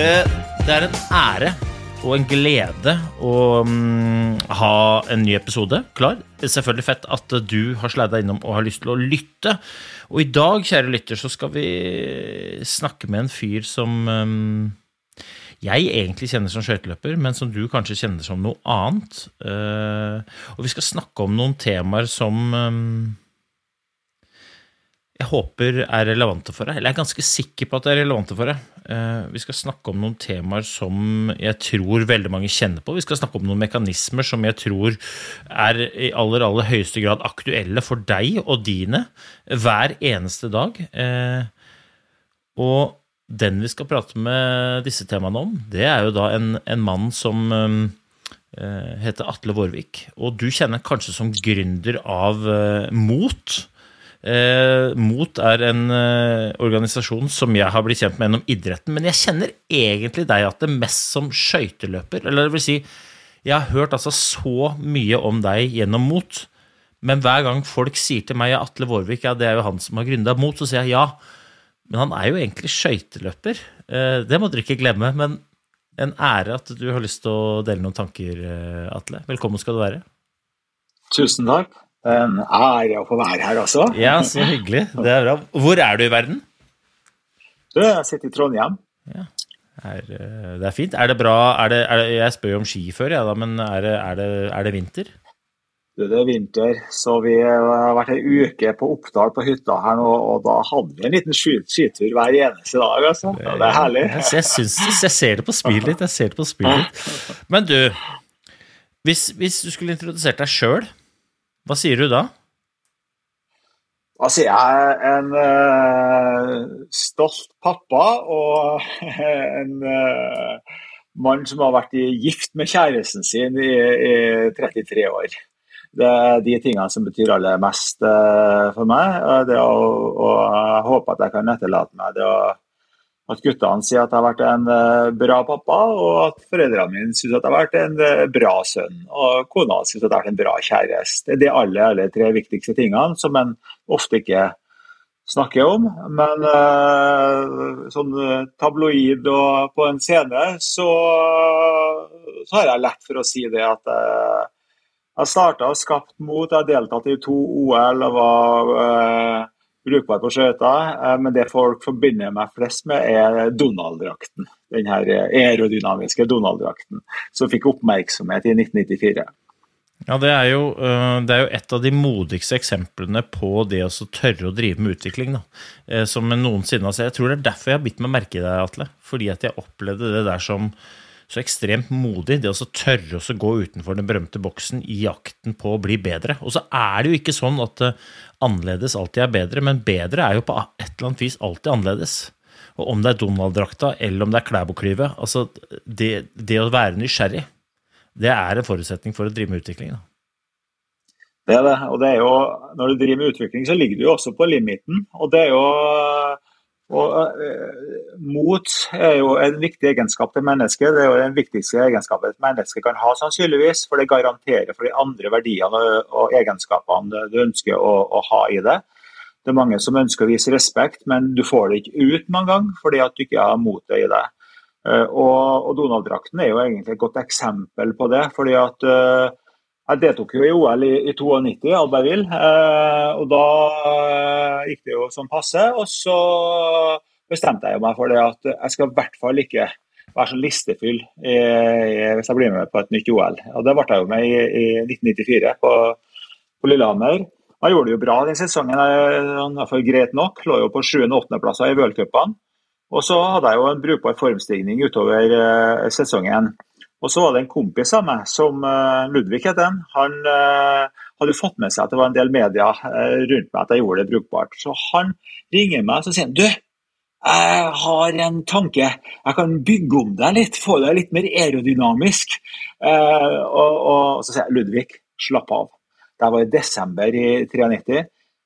Eh, Det er en ære og en glede å mm, ha en ny episode klar. Det er selvfølgelig fett at du har sleid deg innom og har lyst til å lytte. Og i dag, kjære lytter, så skal vi snakke med en fyr som mm, jeg egentlig kjenner som skøyteløper, men som du kanskje kjenner som noe annet. Eh, og vi skal snakke om noen temaer som mm, jeg håper er relevante for deg. Eller jeg er ganske sikker på at det er relevante for deg. Eh, Vi skal snakke om noen temaer som jeg tror veldig mange kjenner på. Vi skal snakke om noen mekanismer som jeg tror er i aller, aller høyeste grad aktuelle for deg og dine hver eneste dag. Eh, Og den vi skal prate med disse temaene om, det er jo da en, en mann som eh, heter Atle Vårvik. Og du kjenner kanskje som gründer av Mot. Eh, Mot er en eh, organisasjon som jeg har blitt kjent med gjennom idretten, men jeg kjenner egentlig deg at det mest som skøyteløper. Eller det vil si, jeg har hørt altså så mye om deg gjennom Mot, men hver gang folk sier til meg ja, Atle Vårvik, ja, det er jo han som har gründa Mot, så sier jeg ja, men han er jo egentlig skøyteløper. Eh, det må dere ikke glemme, men en ære at du har lyst til å dele noen tanker, eh, Atle. Velkommen skal du være. Tusen takk. En ære å få være her også. Ja, så hyggelig. Det er bra. Hvor er du i verden? Du, jeg sitter i Trondheim. Er, eh, det er fint. Er det bra er det, er det, Jeg spør jo om ski før, ja, da, men er det, er, det, er det vinter? Det er vinter, så vi har vært ei uke på Oppdal på hytta her nå, og da hadde vi en liten skitur hver eneste dag. altså. Ja, det er herlig. Jeg, jeg, syns, jeg ser det på spillet ditt. Jeg ser det på spillet ditt. Men du, hvis, hvis du skulle introdusert deg sjøl, hva sier du da? Altså, jeg er en uh, stolt pappa og en uh, mann som har vært i gift med kjæresten sin i, i 33 år. Det er de tingene som betyr aller mest uh, for meg. Det å, og jeg håper at jeg kan etterlate meg det å, at guttene sier at jeg har vært en eh, bra pappa, og at foreldrene mine syns at jeg har vært en eh, bra sønn. Og kona syns at jeg har vært en bra kjæreste. Det er de alle, aller tre viktigste tingene som en ofte ikke snakker om. Men eh, sånn tabloid og på en scene, så, så har jeg lett for å si det at jeg starta og skapt mot. Jeg har deltatt i to OL og var brukbar på skøyter. Eh, men det folk forbinder meg flest med, er Donald-drakten. Den her eh, aerodynamiske Donald-drakten som fikk oppmerksomhet i 1994. Ja, det er, jo, øh, det er jo et av de modigste eksemplene på det å tørre å drive med utvikling. Da. Eh, Som noensinne har sett. Jeg tror det er derfor jeg har bitt meg merke i deg, Atle. Fordi at jeg opplevde det der som så ekstremt modig. Det å tørre å gå utenfor den berømte boksen i jakten på å bli bedre. Og så er det jo ikke sånn at øh, annerledes alltid er bedre, men bedre er jo på et eller annet vis alltid annerledes. Og om det er Donald-drakta eller om det er Klæbo-klyvet, altså det, det å være nysgjerrig, det er en forutsetning for å drive med utvikling. Da. Det er det. Og det er jo, når du driver med utvikling, så ligger du jo også på limiten. Og det er jo og, eh, Mot er jo en viktig egenskap til mennesket. Det er jo den viktigste egenskapen et menneske kan ha, sannsynligvis. For det garanterer for de andre verdiene og, egenskapene du ønsker å, å, ha i det. Det er mange som ønsker å vise respekt, men du får det ikke ut mange ganger fordi at du ikke har motet i det. Eh, og, og Donald-drakten er jo egentlig et godt eksempel på det. fordi at eh, jeg deltok jo i OL i, i 92 i Albertville, eh, og da eh, gikk det jo som passe. Og så bestemte jeg meg for det at jeg skal i hvert fall ikke være så listefyll i, hvis jeg blir med på et nytt OL. Og det ble jeg jo med i, i 1994 på, på Lillehammer. Jeg gjorde det jo bra den sesongen, jeg, i hvert fall greit nok. Lå jo på 7. og 8. plasser i v-cupene. Og så hadde jeg jo en brukbar formstigning utover eh, sesongen. Og så var det en kompis av meg, som eh, Ludvig het han. Han, eh, hadde fått med seg at det var en del media eh, rundt meg at jeg gjorde det brukbart. Så han ringer meg og sier du, jeg har en tanke. Jeg kan bygge om deg litt, få deg litt mer aerodynamisk. Og, og, så sier jeg Ludvig, slapp av. Det var i desember i 93.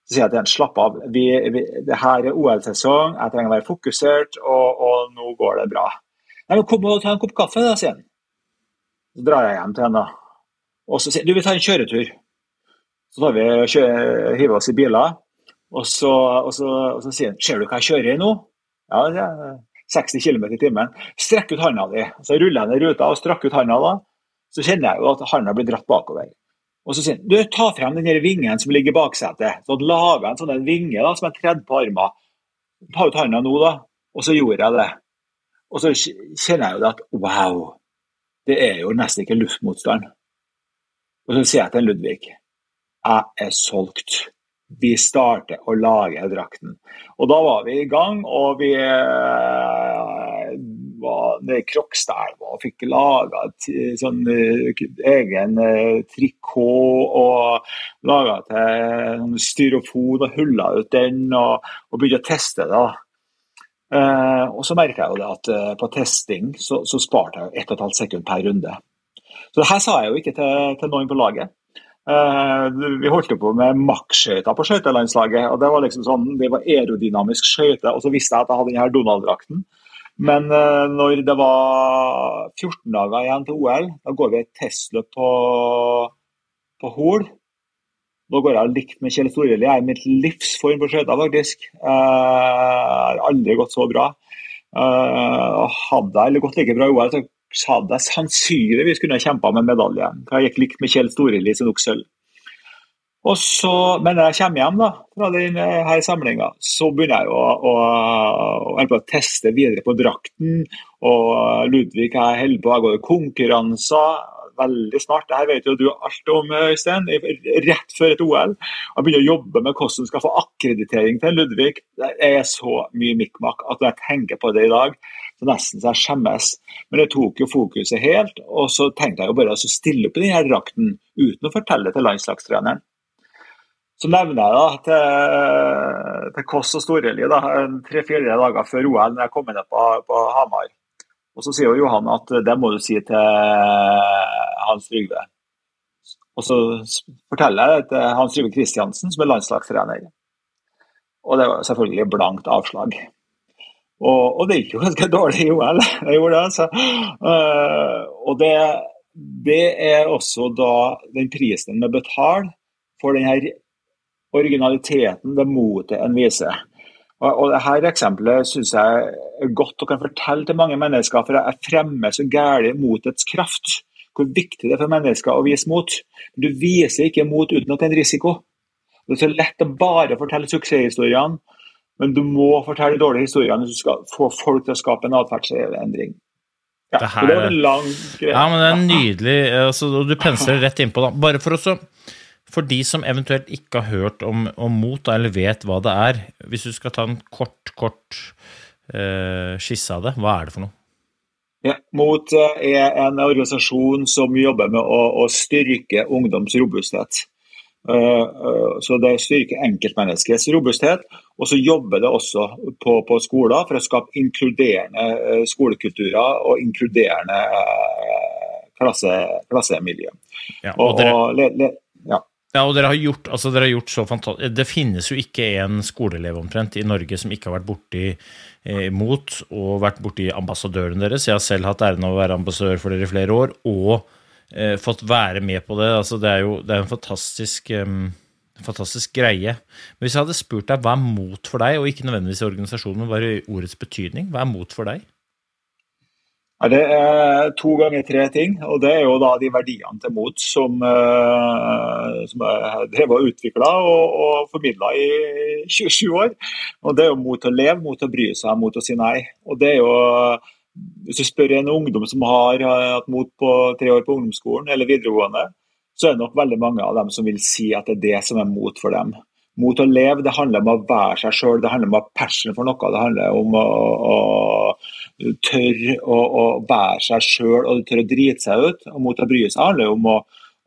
Så sier jeg til ham slapp av, vi, vi, det her er OL-sesong, jeg trenger å være fokusert, og, og, nå går det bra. Nei, men Kom og ta en kopp kaffe, da, sier han. Så drar jeg hjem til henne. Og så sier du, vi tar en kjøretur. Så tar vi hiver oss i biler, og så, og så, og så sier han ser du hva jeg kjører i nå? Ja, det er 60 km i timen. Strekk ut handa di. Så ruller jeg ned ruta og strakk ut handa da. Så kjenner jeg jo at handa blir dratt bakover. Og så sier han du, ta frem den vingen som ligger i baksetet. Så han laga en sånn vinge da, som er tredd på armen. Ta ut handa nå, da. Og så gjorde jeg det. Og så kjenner jeg jo det at wow, det er jo nesten ikke luftmotstand. Og så sier jeg til Ludvig jeg er solgt. Vi starter å lage drakten. Og da var vi i gang, og vi eh, var nede i Krokstadelva og fikk laga sånn eh, egen eh, trikot og laga til styrofon og hulla ut den og, og begynte å teste det. Eh, og så merka jeg jo det at uh, på testing så, så sparte jeg 1 12 sekund per runde. Så det her sa jeg jo ikke til, til noen på laget. Uh, vi holdt jo på med maksskøyter på skøytelandslaget. og Det var liksom sånn, det var aerodynamisk skøyte. Og så visste jeg at jeg hadde denne Donald-drakten. Men uh, når det var 14 dager igjen til OL, da går vi et testløp på, på Hol. Da går jeg likt med Kjell Storeli. Jeg er i mitt livsform på skøyter, faktisk. Jeg har aldri gått så bra. hadde jeg gått like bra i OL, så hadde jeg sannsynligvis kunne kjempa med medalje. Jeg gikk likt med Kjell Storili som nok sølv. Og så, men når jeg kommer hjem da, fra denne samlinga, så begynner jeg å, å, å, å, teste videre på drakten. og Ludvig jeg holder på, jeg går i konkurranser veldig snart. Dette vet jo du alt om, Øystein. Rett før et OL. Han begynner å jobbe med hvordan du skal få akkreditering til Ludvig. Det er så mye mikkmakk at når jeg tenker på det i dag, så nesten så jeg skjemmes. Men det tok jo fokuset helt, og så tenkte jeg jo bare å stille opp i denne drakten uten å fortelle til landslagstreneren. Så nevner jeg da til, til Kåss og Storeli tre-fire dager før OL, når jeg kommer ned på, på Hamar. Og Så sier jo Johan at det må du si til Hans Trygve. Og så forteller jeg det til Hans Trygve Kristiansen, som er landslagstrener. Og det var selvfølgelig blankt avslag. Og, og, det gikk jo ganske dårlig i OL. Jeg gjorde det, altså. Uh, og det, det, er også da den prisen en må betale for den her originaliteten, det motet en viser. Og, og dette eksempelet syns jeg er godt å kan fortelle til mange mennesker, for jeg fremmer så gærent motets kraft. Hvor viktig det er for mennesker å vise mot. Du viser ikke mot uten at det er en risiko. Det er så lett å bare fortelle suksesshistoriene men du må fortelle dårlige historiene hvis du skal få folk til å skape en atferdsendring. Ja, det, her, det var en lang greie. Ja, men det er nydelig. Altså, du pensler rett innpå, da. Bare for å for de som eventuelt ikke har hørt om, om mot, eller vet hva det er, hvis du skal ta en kort, kort eh, skisse av det, hva er det for noe? Ja, Mot eh, er en organisasjon som jobber med å, å styrke ungdoms robusthet. Eh, eh, så det styrker enkeltmenneskets robusthet. Og så jobber det også på, på skoler for å skape inkluderende skolekulturer og inkluderende klasse, klassemiljø. Ja, og, dere, og, le, le, ja. Ja, og dere har gjort, altså dere har gjort så fantastisk Det finnes jo ikke en skoleelev omtrent i Norge som ikke har vært borti eh, mot og vært borti ambassadøren deres. Jeg har selv hatt æren av å være ambassadør for dere i flere år. og eh, fått være med på det. Altså, det er jo det er en fantastisk, um, fantastisk greie. Men hvis jeg hadde spurt deg hva er mot for deg, og ikke nødvendigvis i organisasjonen, men bare i ordets betydning, hva er mot for deg? Det er to ganger tre ting, og det er jo da de verdiene til mot som, uh, som er drev og utvikla og, og formidla i 27 år. Og Det er jo mot å leve, mot å bry seg, mot å si nei. Og det er jo hvis du spør en ungdom som har hatt mot på tre år på ungdomsskolen eller videregående, så er det nok veldig mange av dem som vil si at det er det som er mot for dem. Mot å leve det handler om å være seg sjøl, det handler om å ha passion for noe. Det handler om å, å tørre å, å bære seg sjøl og tør å drite seg ut. Og mot å bry seg handler om å,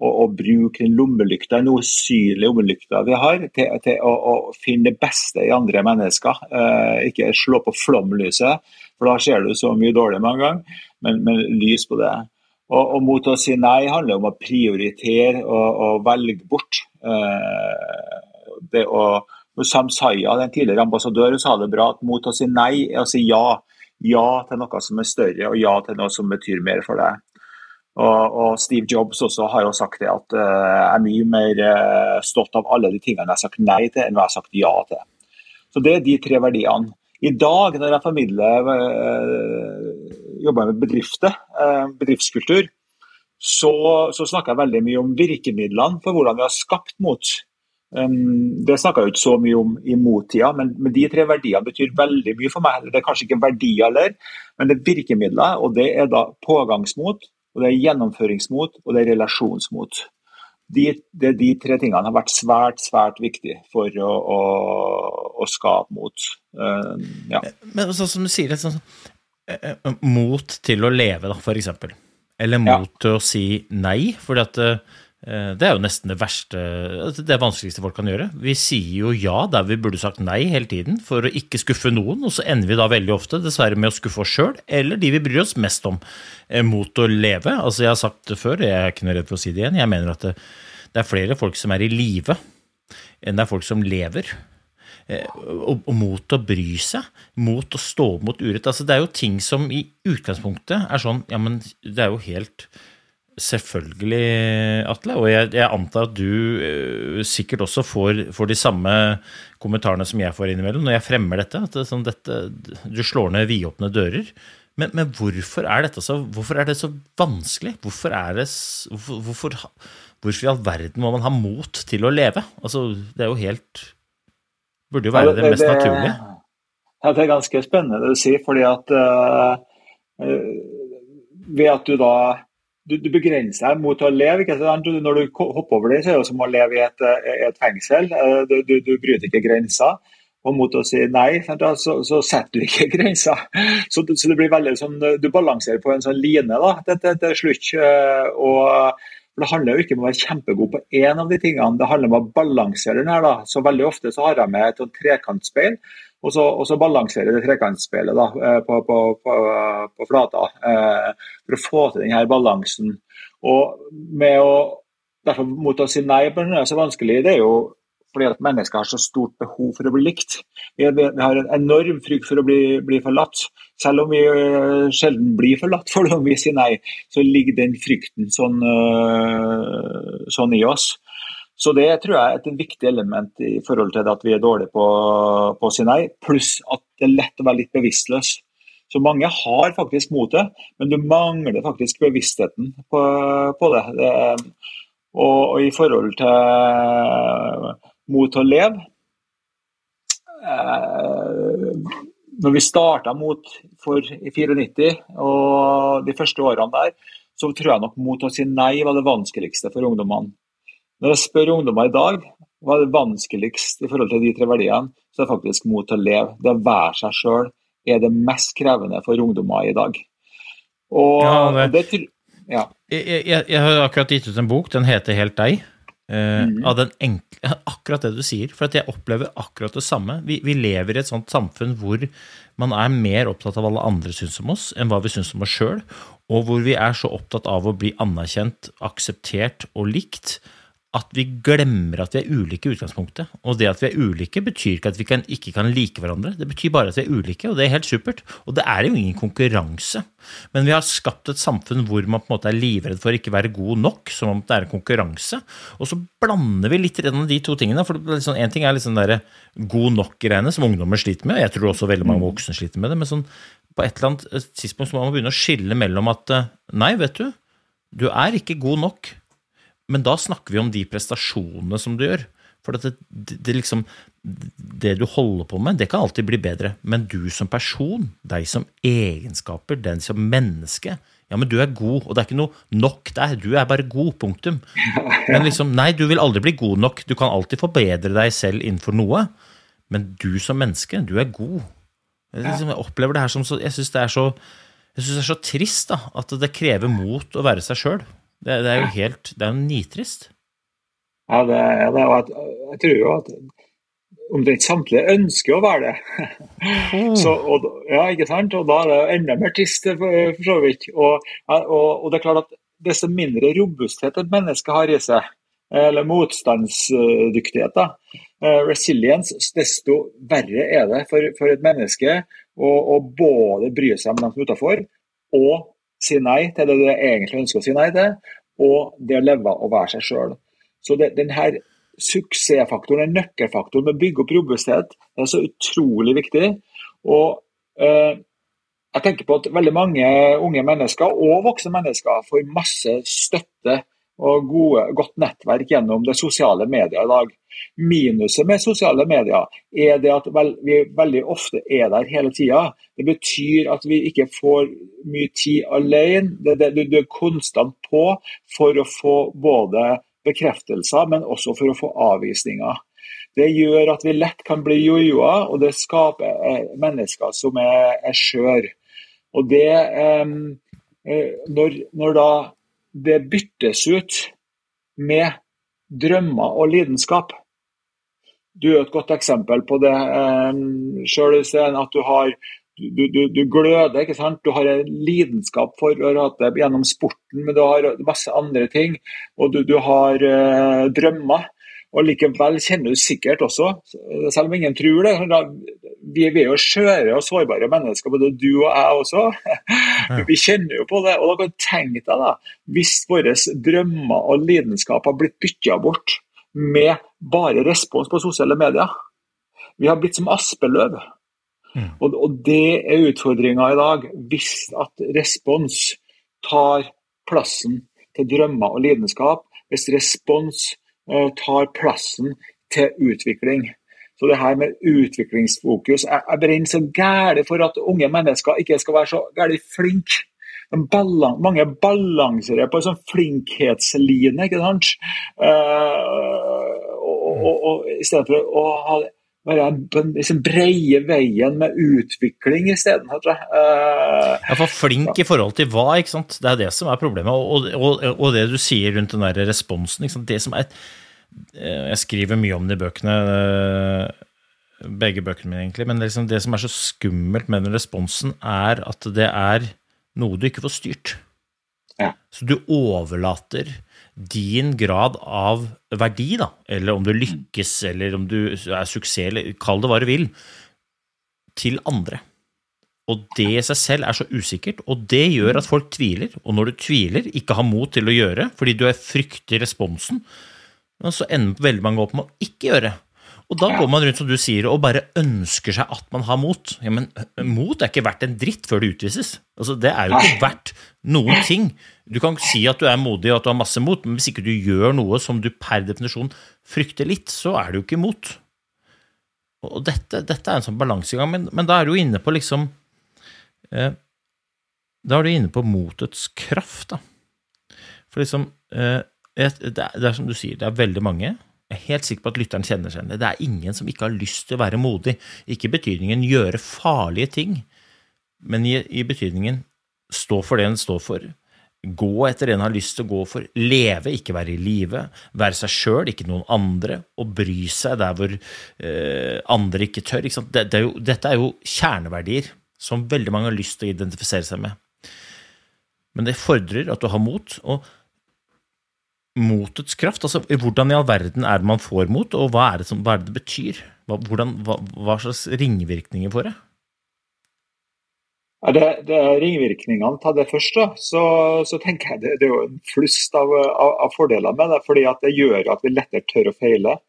å, å bruke den lommelykta, den usynlige lommelykta vi har, til, til å, finne det beste i andre mennesker. Eh, ikke slå på flomlyset, for da ser du så mye dårlig mange ganger, men, men lys på det. Og, og mot å si nei handler om å prioritere og, og velge bort. Eh, det å, Sam Saya, den tidligere ambassadøren, sa det bra at mot å si nei er å si ja. Ja til noe som er større, og ja til noe som betyr mer for deg. Og, og, Steve Jobs også har jo sagt det at uh, jeg er mye mer uh, stolt av alle de tingene jeg har sagt nei til, enn hva jeg har sagt ja til. Så Det er de tre verdiene. I dag, når jeg formidler uh, jobber med bedrifter, bedriftskultur, så, så, snakker jeg veldig mye om virkemidlene for hvordan vi har skapt mot. Det snakker jeg ikke så mye om i mottida, men, men, de tre verdiene betyr veldig mye for meg. Det er kanskje ikke verdier heller, men det er virkemidler, og det er da pågangsmot, og det er gjennomføringsmot, og det er relasjonsmot. De, det, de tre tingene har vært svært, svært viktige for å, å, å skape mot. Uh, ja. Men sånn som du sier, sånn, uh, mot til å leve, da, eksempel. Eller mot ja. til å si nei. fordi at Eh, det er jo nesten det verste, altså det vanskeligste folk kan gjøre. Vi sier jo ja der vi burde sagt nei hele tiden for å ikke skuffe noen, og så ender vi da veldig ofte dessverre med å skuffe oss sjøl eller de vi bryr oss mest om, eh, mot å leve. Altså Jeg har sagt det før, jeg er ikke noe redd for å si det igjen, jeg mener at det, det er flere folk som er i live enn det er folk som lever. Eh, og, og, mot å bry seg, mot å stå mot urett. Altså, det er jo ting som i utgangspunktet er sånn Ja, men det er jo helt Selvfølgelig, Atle. Og jeg, jeg antar at du uh, sikkert også får, får, de samme kommentarene som jeg får innimellom når jeg fremmer dette. At det, sånn, dette, du slår ned vidåpne dører. Men, men, hvorfor, er så, hvorfor er det så vanskelig? Hvorfor, er det, hvorfor, hvorfor, hvorfor, i all verden må man ha mot til å leve? Altså, det er jo helt Burde jo være det, mest naturlige. Ja, det er ganske spennende det du sier, fordi at uh, ved at du da du, du, begrenser deg mot å leve. ikke sant? Når du hopper over det, så er det som å leve i et, eh, et fengsel. Eh, du, du, du, bryter ikke grenser. Og mot å si nei, så, så setter du ikke grenser. Så, så, det blir veldig sånn, Du balanserer på en sånn line da, til, til, til slutt. Eh, og for Det handler jo ikke om å være kjempegod på én av de tingene, det handler om å balansere den her. da. Så Veldig ofte så har jeg med et trekantsspeil og så, og så balansere det trekantspillet da, eh, på, på, på, på, flata eh, for å få til denne balansen. Og med å derfor mot å si nei på er så vanskelig, det er jo fordi at mennesker har så stort behov for å bli likt. Vi, har en enorm frykt for å bli, bli forlatt. Selv om vi eh, sjelden blir forlatt for om vi sier nei, så ligger den frykten sånn, sånn i oss. Så det tror jeg er et viktig element i forhold til at vi er dårlige på, å si nei. Pluss at det er lett å være litt bevisstløs. Så mange har faktisk motet, men du mangler faktisk bevisstheten på, på det. det og, og, i forhold til mot å leve eh, Når vi starta mot for i 94 og de første årene der, så tror jeg nok mot å si nei var det vanskeligste for ungdommene. Når jeg spør ungdommer i dag hva er det vanskeligst i forhold til de tre verdiene, så er det faktisk mot til å leve. Det å være seg sjøl er det mest krevende for ungdommer i dag. Og ja, det, det ja. jeg, jeg, jeg, har akkurat gitt ut en bok, den heter Helt deg. Uh, mm. av den enkle, akkurat det du sier. For at jeg opplever akkurat det samme. Vi, vi, lever i et sånt samfunn hvor man er mer opptatt av hva alle andre syns om oss, enn hva vi syns om oss sjøl. Og hvor vi er så opptatt av å bli anerkjent, akseptert og likt at vi glemmer at vi er ulike i utgangspunktet. Og det at vi er ulike, betyr ikke at vi kan, ikke kan like hverandre. Det betyr bare at vi er ulike, og det er helt supert. Og det er jo ingen konkurranse. Men vi har skapt et samfunn hvor man på en måte er livredd for å ikke være god nok, som om det er en konkurranse. Og så blander vi litt av de to tingene. For liksom, en ting er liksom der god nok-greiene, som ungdommer sliter med, og jeg tror også veldig mange voksne sliter med det. men sånn, på et eller annet tidspunkt så må man begynne å skille mellom at nei, vet du, du er ikke god nok men da snakker vi om de prestasjonene som du gjør. For det, det, liksom, det du holder på med, det kan alltid bli bedre. Men du som person, deg som egenskaper, den som menneske Ja, men du er god, og det er ikke noe nok der. Du er bare god. Punktum. Men liksom, nei, du vil aldri bli god nok. Du kan alltid forbedre deg selv innenfor noe. Men du som menneske, du er god. Jeg, liksom, jeg opplever det her som så Jeg syns det så jeg synes det er så trist da, at det krever mot å være seg sjøl. Det, det er jo helt Det er jo nitrist. Ja, det er det. Og jeg, tror jo at omtrent samtlige ønsker å være det. så, og, ja, ikke sant? Og da er det enda mer trist, for, så vidt. Og, og, og, det er klart at desto mindre robusthet et menneske har i seg, eller motstandsdyktighet, da, eh, resilience, desto verre er det for, for et menneske å, å, både bry seg om dem som er utenfor, og si nei til det du egentlig ønsker å si nei til, og det å leve og være seg sjøl. Så det, den suksessfaktoren, den nøkkelfaktoren med å bygge opp robusthet, er så utrolig viktig. Og eh, jeg tenker på at veldig mange unge mennesker og voksne mennesker får masse støtte og gode, godt nettverk gjennom det sosiale medier i dag. Minuset med sosiale medier er det at vi veldig ofte er der hele tida. Det betyr at vi ikke får mye tid alene. Det, det, du er konstant på for å få både bekreftelser, men også for å få avvisninger. Det gjør at vi lett kan bli jojoer, og det skaper eh, mennesker som er, er skjøre. Og det eh, når, når, da det byttes ut med drømmer og lidenskap Du er et godt eksempel på det selv sjøl, at du har du, du, du, gløder, ikke sant? du har en lidenskap for rate gjennom sporten, men du har masse andre ting. Og du, du har eh, drømmer. Og likevel kjenner du sikkert også, selv om ingen tror det da, Vi er jo skjøre og sårbare mennesker, både du og jeg også. vi kjenner jo på det. og da kan du tenke deg da, Hvis våre drømmer og lidenskap har blitt bytta bort med bare respons på sosiale medier. Vi har blitt som aspeløv. Mm. Og, og, det er utfordringa i dag. Hvis at respons tar plassen til drømmer og lidenskap, hvis respons eh, tar plassen til utvikling. Så det her med utviklingsfokus Jeg, jeg brenner så gæli for at unge mennesker ikke skal være så gæli flinke. Ballan, mange balanserer på en sånn flinkhetsline, ikke sant. Uh, og, og, og, I stedet for å ha være den liksom breie veien med utvikling isteden. Uh, ja, for flink i forhold til hva? ikke sant? Det er det som er problemet. Og, og, og det du sier rundt den der responsen. ikke sant? Det som er, eh, Jeg skriver mye om det i bøkene, eh, begge bøkene mine, egentlig. Men det, liksom, det som er så skummelt med den responsen, er at det er noe du ikke får styrt. Ja. Så du overlater din grad av verdi, da, eller om du lykkes, eller om du er suksess, eller kall det hva du vil, til andre. Og det i seg selv er så usikkert, og det gjør at folk tviler. Og når du tviler, ikke har mot til å gjøre fordi du er frykter responsen, så ender veldig mange opp med å ikke gjøre. Og da går man rundt som du sier, og bare ønsker seg at man har mot. Ja, Men mot er ikke verdt en dritt før det utvises. Altså, det er jo ikke verdt noen ting. Du kan si at du er modig og at du har masse mot, men hvis ikke du gjør noe som du per definisjon frykter litt, så er det jo ikke mot. Og dette, dette er en sånn balansegang, men, men, da er du jo inne på liksom eh, Da er du inne på motets kraft, da. For liksom eh, det, er, det er som du sier, det er veldig mange jeg er helt sikker på at lytteren kjenner seg igjen. Det er ingen som ikke har lyst til å være modig. Ikke i betydningen gjøre farlige ting, men i, i betydningen stå for det en står for. Gå etter det en har lyst til å gå for. Leve, ikke være i live. Være seg sjøl, ikke noen andre. Og bry seg der hvor eh, andre ikke tør. Ikke det, det er jo, dette er jo kjerneverdier som veldig mange har lyst til å identifisere seg med. Men det fordrer at du har mot. og motets kraft? Altså, hvordan i all verden er det man får mot, og hva er det, som, hva er det, det betyr? Hva, hvordan, hva, hva, slags ringvirkninger får det? Ja, det, det ringvirkningene. Ta det først, da. Så, så tenker jeg det, det, er jo en flust av, av, av, fordeler med det. fordi at det gjør at vi lettere tør å feile.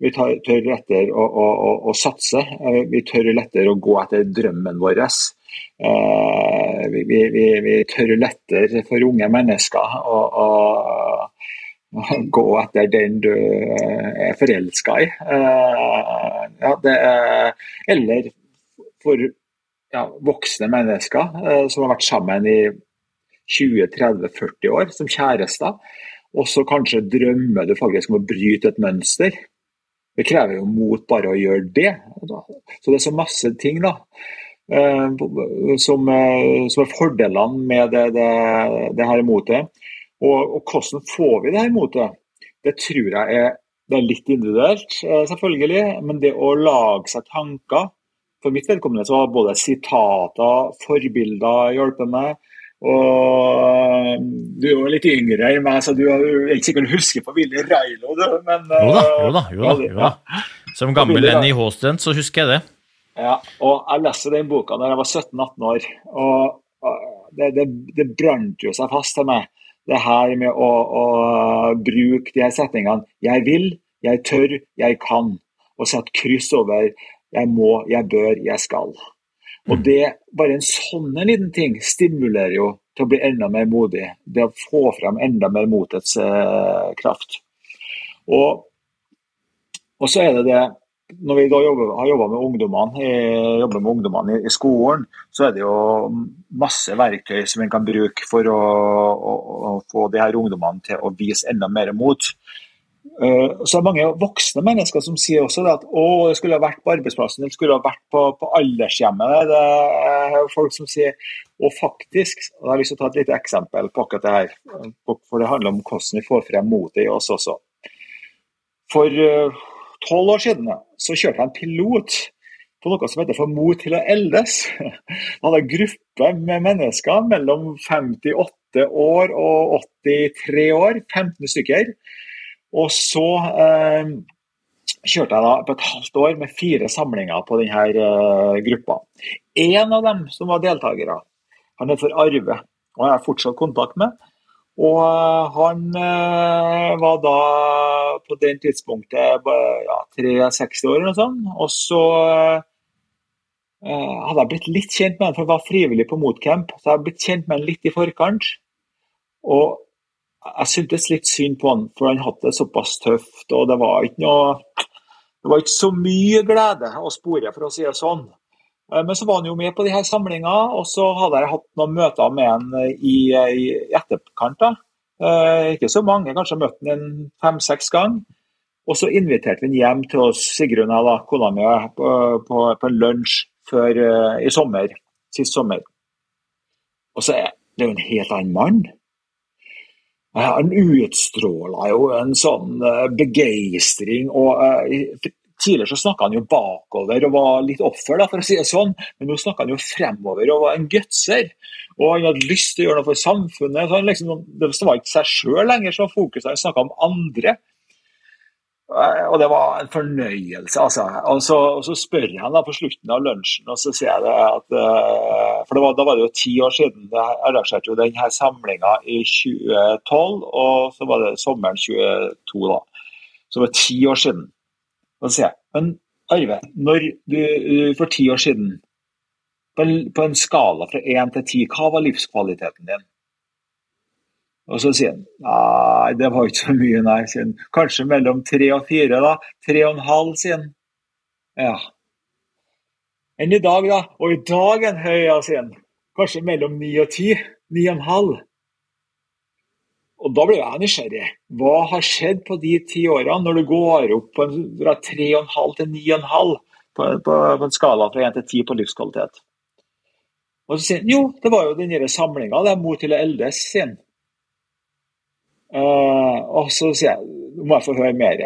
Vi tar, tør lettere å, å, å, å, satse. Eh, vi tør lettere å gå etter drømmen vår. Vi, vi, vi, vi tør lettere for unge mennesker å, gå etter den du er forelska i. Eh, ja, er, eller for ja, voksne mennesker eh, som har vært sammen i 20-30-40 år som kjærester, og så kanskje drømmer du faktisk om å bryte et mønster. Det krever jo mot bare å gjøre det. Så det er så masse ting da, eh, som, som er fordelene med det, det, det her motet. Og, og hvordan får vi det her motet? Det tror jeg er, det er litt individuelt, eh, selvfølgelig. Men det å lage seg tanker For mitt vedkommende så har både sitater, forbilder hjulpet meg. Og du er jo litt yngre enn meg, så du er ikke sikkert husker på Willy Reilo, du. Men, Jo da, eh, jo da. jo da, jo da. Som gammel Lenny H-student så husker jeg det. Ja, og jeg leste den boka da jeg var 17-18 år, og det, det, det brant jo seg fast til meg. Det her med å, å bruke de her setningene 'jeg vil', 'jeg tør', 'jeg kan'. Og sette kryss over 'jeg må', 'jeg bør', 'jeg skal'. Og det, bare en sånn en liten ting stimulerer jo til å bli enda mer modig. Det å få frem enda mer motets eh, kraft. Og, og så er det det når vi da jobber, har jobba med ungdommene, med ungdommene i, i skolen, så er det jo masse verktøy som en kan bruke for å, å, å få de her ungdommene til å vise enda mer mot. Uh, så er det mange voksne mennesker som sier også at å, det skulle ha vært på arbeidsplassen, det skulle ha vært på, på aldershjemmet. Det er folk som sier Og faktisk, og jeg har lyst til å ta et lite eksempel på akkurat det her, for det handler om hvordan vi får frem motet i oss også. For eh, tolv år siden så kjørte jeg en pilot på noe som heter For mot til å eldes. Jeg hadde en gruppe med mennesker mellom 58 år og 83 år, 15 stykker. Og så eh, kjørte jeg da på et halvt år med fire samlinger på denne eh, gruppa. En av dem som var deltakere, han er for Arve, og jeg har fortsatt kontakt med. Og eh, han eh, var da på den tidspunktet ja, 63 år eller noe sånt. Og så eh, hadde jeg blitt litt kjent med han, for jeg var frivillig på Motcamp. Så jeg hadde blitt kjent med han litt i forkant. Og jeg syntes litt synd på han, for han hadde det såpass tøft. Og det var ikke noe Det var ikke så mye glede å spore, for å si det sånn. Eh, Men så var han jo med på de her samlingene, og så hadde jeg hatt noen møter med han i, i etterkant. da. Eh, ikke så mange, kanskje møtte han fem-seks ganger. Og så inviterte vi han hjem til oss, Sigrun da, kona mi, på, på, på en lunsj før, eh, i sommer. Sist sommer. Og så er det jo en helt annen mann. Eh, Han utstråla jo en sånn eh, begeistring. og eh, Tidligere så snakka han jo bakover og var litt offer, da, for å si det sånn. Men nå snakka han jo fremover og var en gutser. Og han hadde lyst til å gjøre noe for samfunnet. Så han liksom, det var ikke seg sjøl lenger som fokuset, han snakka om andre. Og det var en fornøyelse, altså. Og så, og så spør jeg han da på slutten av lunsjen, og så sier jeg det at eh, For det var, da var det jo ti år siden. Jeg arrangerte jo denne samlinga i 2012, og så var det sommeren 22, da. Så det var ti år siden. Og så sier jeg Men Arve, når du for ti år siden på en, på en skala fra én til ti, hva var livskvaliteten din? Og så sier han nei, det var ikke så mye, nei. sier han. Kanskje mellom tre og fire, da. Tre og en halv, sier han. Ja. Enn i dag, da? Og i dag en høy, ja, sier han. Kanskje mellom ni og ti. Ni og en halv. Og da blir jeg nysgjerrig. Hva har skjedd på de ti årene, når du går opp på en, fra tre og en halv til ni og en halv på, på, på en skala fra én til ti på livskvalitet? Og så sier han jo, det var jo den der samlinga, det er Mot til å eldes, sier han. Eh, og så sier jeg nå må jeg få høre mer.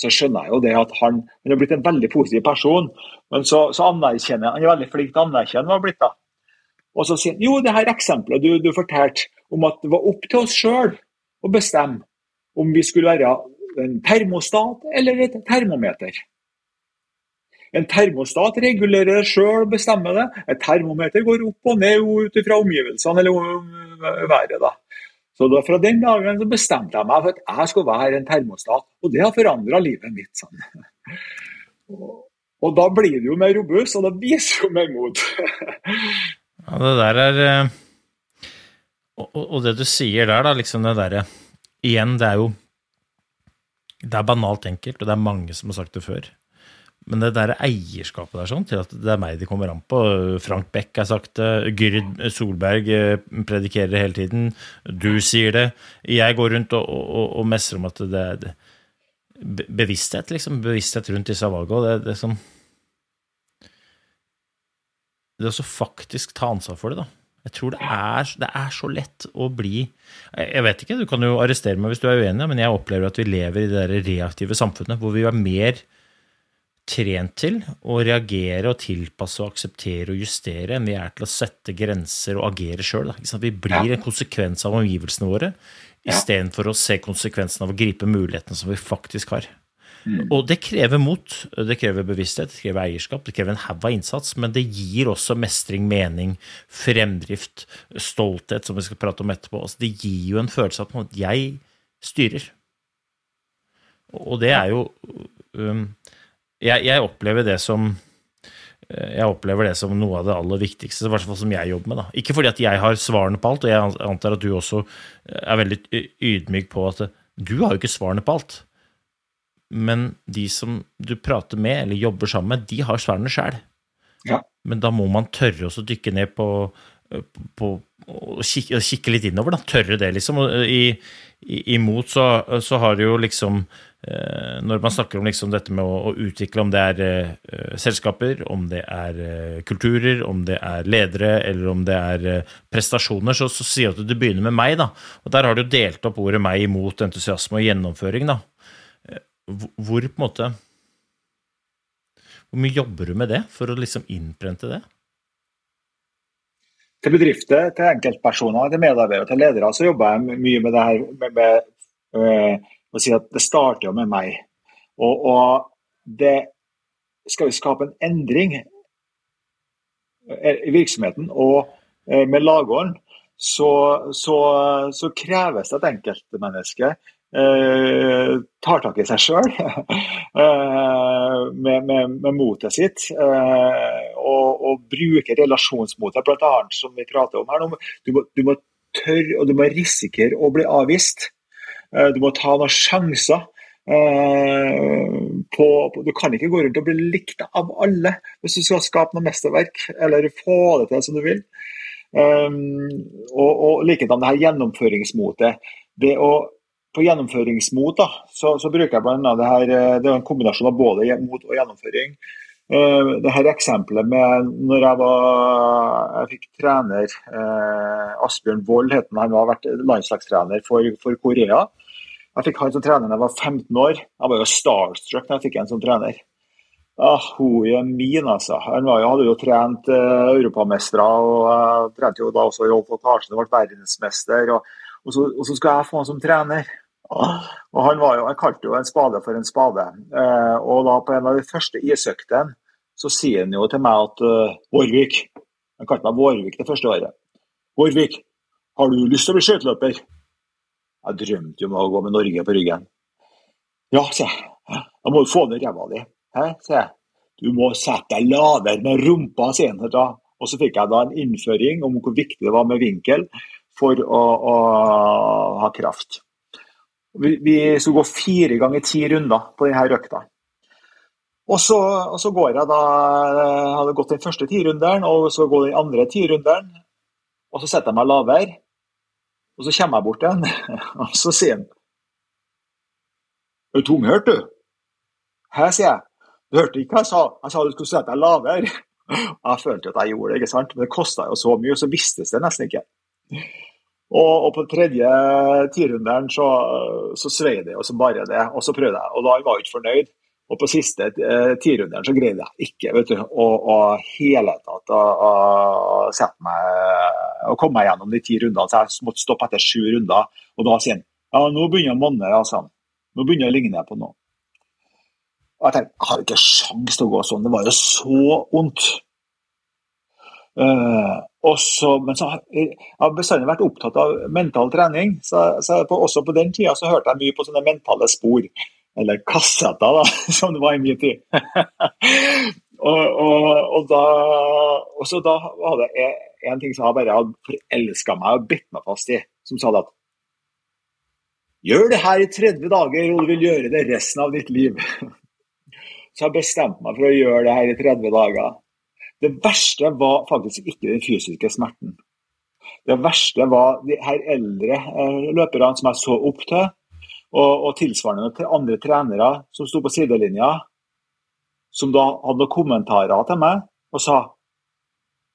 Så skjønner jeg jo det at han, han er blitt en veldig positiv person. Men så, så anerkjenner han er veldig flink til å anerkjenne hva han har blitt. da. Og så sier han jo, det her eksempelet du, du fortalte om at det var opp til oss sjøl å bestemme om vi skulle være en termostat eller et termometer. En termostat regulerer sjøl, bestemmer det. Et termometer går opp og ned ut fra omgivelsene eller været. da. Så da, Fra den dagen bestemte jeg meg for at jeg skulle være en termostat, og det har forandra livet mitt. sånn. Og, og da blir det jo mer robust, og det viser jo mer mot. Ja, det der er eh, og, og det du sier der, da, liksom det derre Igjen, det er jo Det er banalt enkelt, og det er mange som har sagt det før. Men det der eierskapet der sånn, til at det er meg de kommer an på Frank Beck har sagt det, Gyrd Solberg eh, predikerer det hele tiden, du sier det. Jeg går rundt og, og, og messer om at det er bevissthet, liksom. Bevissthet rundt disse valgene. Det, det er som Det å så faktisk ta ansvar for det, da. Jeg tror det er, det er så lett å bli Jeg vet ikke, du kan jo arrestere meg hvis du er uenig, men jeg opplever at vi lever i det der reaktive samfunnet hvor vi er mer trent til å reagere og tilpasse og akseptere og justere enn vi er til å sette grenser og agere sjøl. Vi blir en konsekvens av omgivelsene våre istedenfor å se konsekvensen av å gripe mulighetene som vi faktisk har. Og det krever mot, det krever bevissthet, det krever eierskap, det krever en haug av innsats, men det gir også mestring, mening, fremdrift, stolthet, som vi skal prate om etterpå. Altså, det gir jo en følelse av at jeg styrer. Og det er jo um, jeg, jeg, opplever det som jeg opplever det som noe av det aller viktigste, i hvert fall som jeg jobber med. Da. Ikke fordi at jeg har svarene på alt, og jeg antar at du også er veldig ydmyk på at du har jo ikke svarene på alt men de som du prater med eller jobber sammen med, de har svarene sjæl. Ja. Men da må man tørre å dykke ned på, på og kikke, kikke, litt innover, da. Tørre det, liksom. Og i, i, imot så, så, har det jo liksom eh, Når man snakker om liksom dette med å, å utvikle, om det er eh, selskaper, om det er eh, kulturer, om det er ledere, eller om det er eh, prestasjoner, så, så sier du at du begynner med meg, da. Og der har du delt opp ordet meg imot entusiasme og gjennomføring, da hvor på en måte Hvor mye jobber du med det for å liksom innprente det? Til bedrifter, til enkeltpersoner, til medarbeidere, til ledere, så jobber jeg mye med det her med, med øh, å si at det starter jo med meg. Og, og det skal vi skape en endring i virksomheten og øh, med lagåren, så, så, så kreves det at enkeltmennesket eh, tar tak i seg sjøl eh, med, med, med, motet sitt. Eh, og, og, bruker relasjonsmotet, bl.a. som vi prater om her. Du må, du må tørre og du må risikere å bli avvist. Eh, du må ta noen sjanser. På, på, du kan ikke gå rundt og bli likt av alle hvis du skal skape noe mesterverk eller få det til som du vil. Um, og, og likedan det her gjennomføringsmotet. Det å på gjennomføringsmot da, så, så, bruker jeg bl.a. det her eh, Det er en kombinasjon av både mot og gjennomføring. Uh, det her eksempelet med når jeg var Jeg fikk trener uh, Asbjørn Wold, het han. Han har vært landslagstrener for, for, Korea. Jeg fikk han som trener da jeg var 15 år. Jeg var jo starstruck da jeg fikk han som trener. Ah, hun er min, altså. Han jo, hadde jo trent uh, europamestere og uh, trente jo da også Rolf Karlsen ble verdensmester. og og så, og så skal jeg få han som trener. Og han var jo, Jeg kalte jo en spade for en spade. Eh, og da på en av de første isøktene så sier han jo til meg at uh, Vårvik Han kalte meg Vårvik det første året. Vårvik, har du lyst til å bli skøyteløper? Jeg drømte jo om å gå med Norge på ryggen. Ja, sier jeg. Da må du få ned ræva di. sier jeg. Du må sette deg lavere med rumpa, sier han. Og så fikk jeg da en innføring om hvor viktig det var med vinkel for å, å ha kraft. Vi, vi skulle gå fire ganger ti runder på denne økta. Og så, og så, går jeg da Jeg hadde gått den første tirunderen og så går den andre tirunderen. Og så setter jeg meg lavere. Og så kommer jeg bort igjen, og så sier han Er du tunghørt, du? Hæ, sier jeg. Du hørte ikke hva jeg sa? Jeg sa du skulle sette deg lavere. Jeg følte at jeg gjorde det, ikke sant? men det kosta jo så mye, og så vistes det nesten ikke. Og, og på tredje tirunderen så, så svei det jo som bare det, og så prøvde jeg. Og da var jeg ikke fornøyd. Og på siste eh, tirunderen så greide jeg ikke vet du, å, å hele tatt å, å, sette meg å komme meg gjennom de ti rundene. Så jeg måtte stoppe etter sju runder. Og da sier han ja, nå begynner å monne. Altså. Nå begynner jeg å ligne på noe. Og jeg tenkte jeg har ikke sjans til å gå sånn. Det var jo så vondt. Uh, også, men så jeg har bestandig vært opptatt av mental trening. så, så på, Også på den tida så hørte jeg mye på sånne mentale spor. Eller kassetter, da, som det var i min tid. og, og, og, da, og så da var det en ting som jeg bare hadde forelska meg og bitt meg fast i, som sa at Gjør det her i 30 dager, og du vil gjøre det resten av ditt liv. Så jeg bestemte meg for å gjøre det her i 30 dager. Det verste var faktisk ikke den fysiske smerten. Det verste var de her eldre eh, løperne som jeg så opp til, og, og tilsvarende til andre trenere som sto på sidelinja, som da hadde noen kommentarer til meg og sa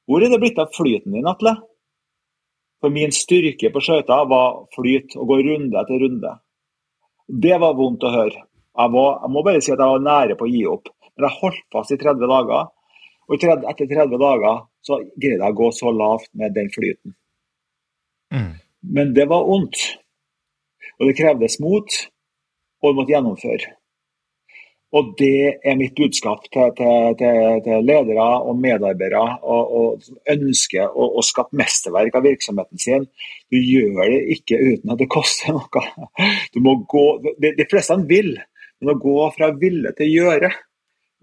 Hvor er det blitt av flyten din, Atle? For min styrke på skøyter var flyt, og gå runde etter runde. Det var vondt å høre. Jeg, var, jeg må bare si at jeg var nære på å gi opp. Men jeg holdt fast i 30 dager. Og etter 30 dager så greide jeg å gå så lavt med den flyten. Mm. Men det var vondt. Og det krevdes mot, og du måtte gjennomføre. Og det er mitt budskap til, til, til, til ledere og medarbeidere og, og, som ønsker å, å, skape mesterverk av virksomheten sin. Du gjør det ikke uten at det koster noe. Du må gå, de, de fleste vil, men å gå fra ville til gjøre,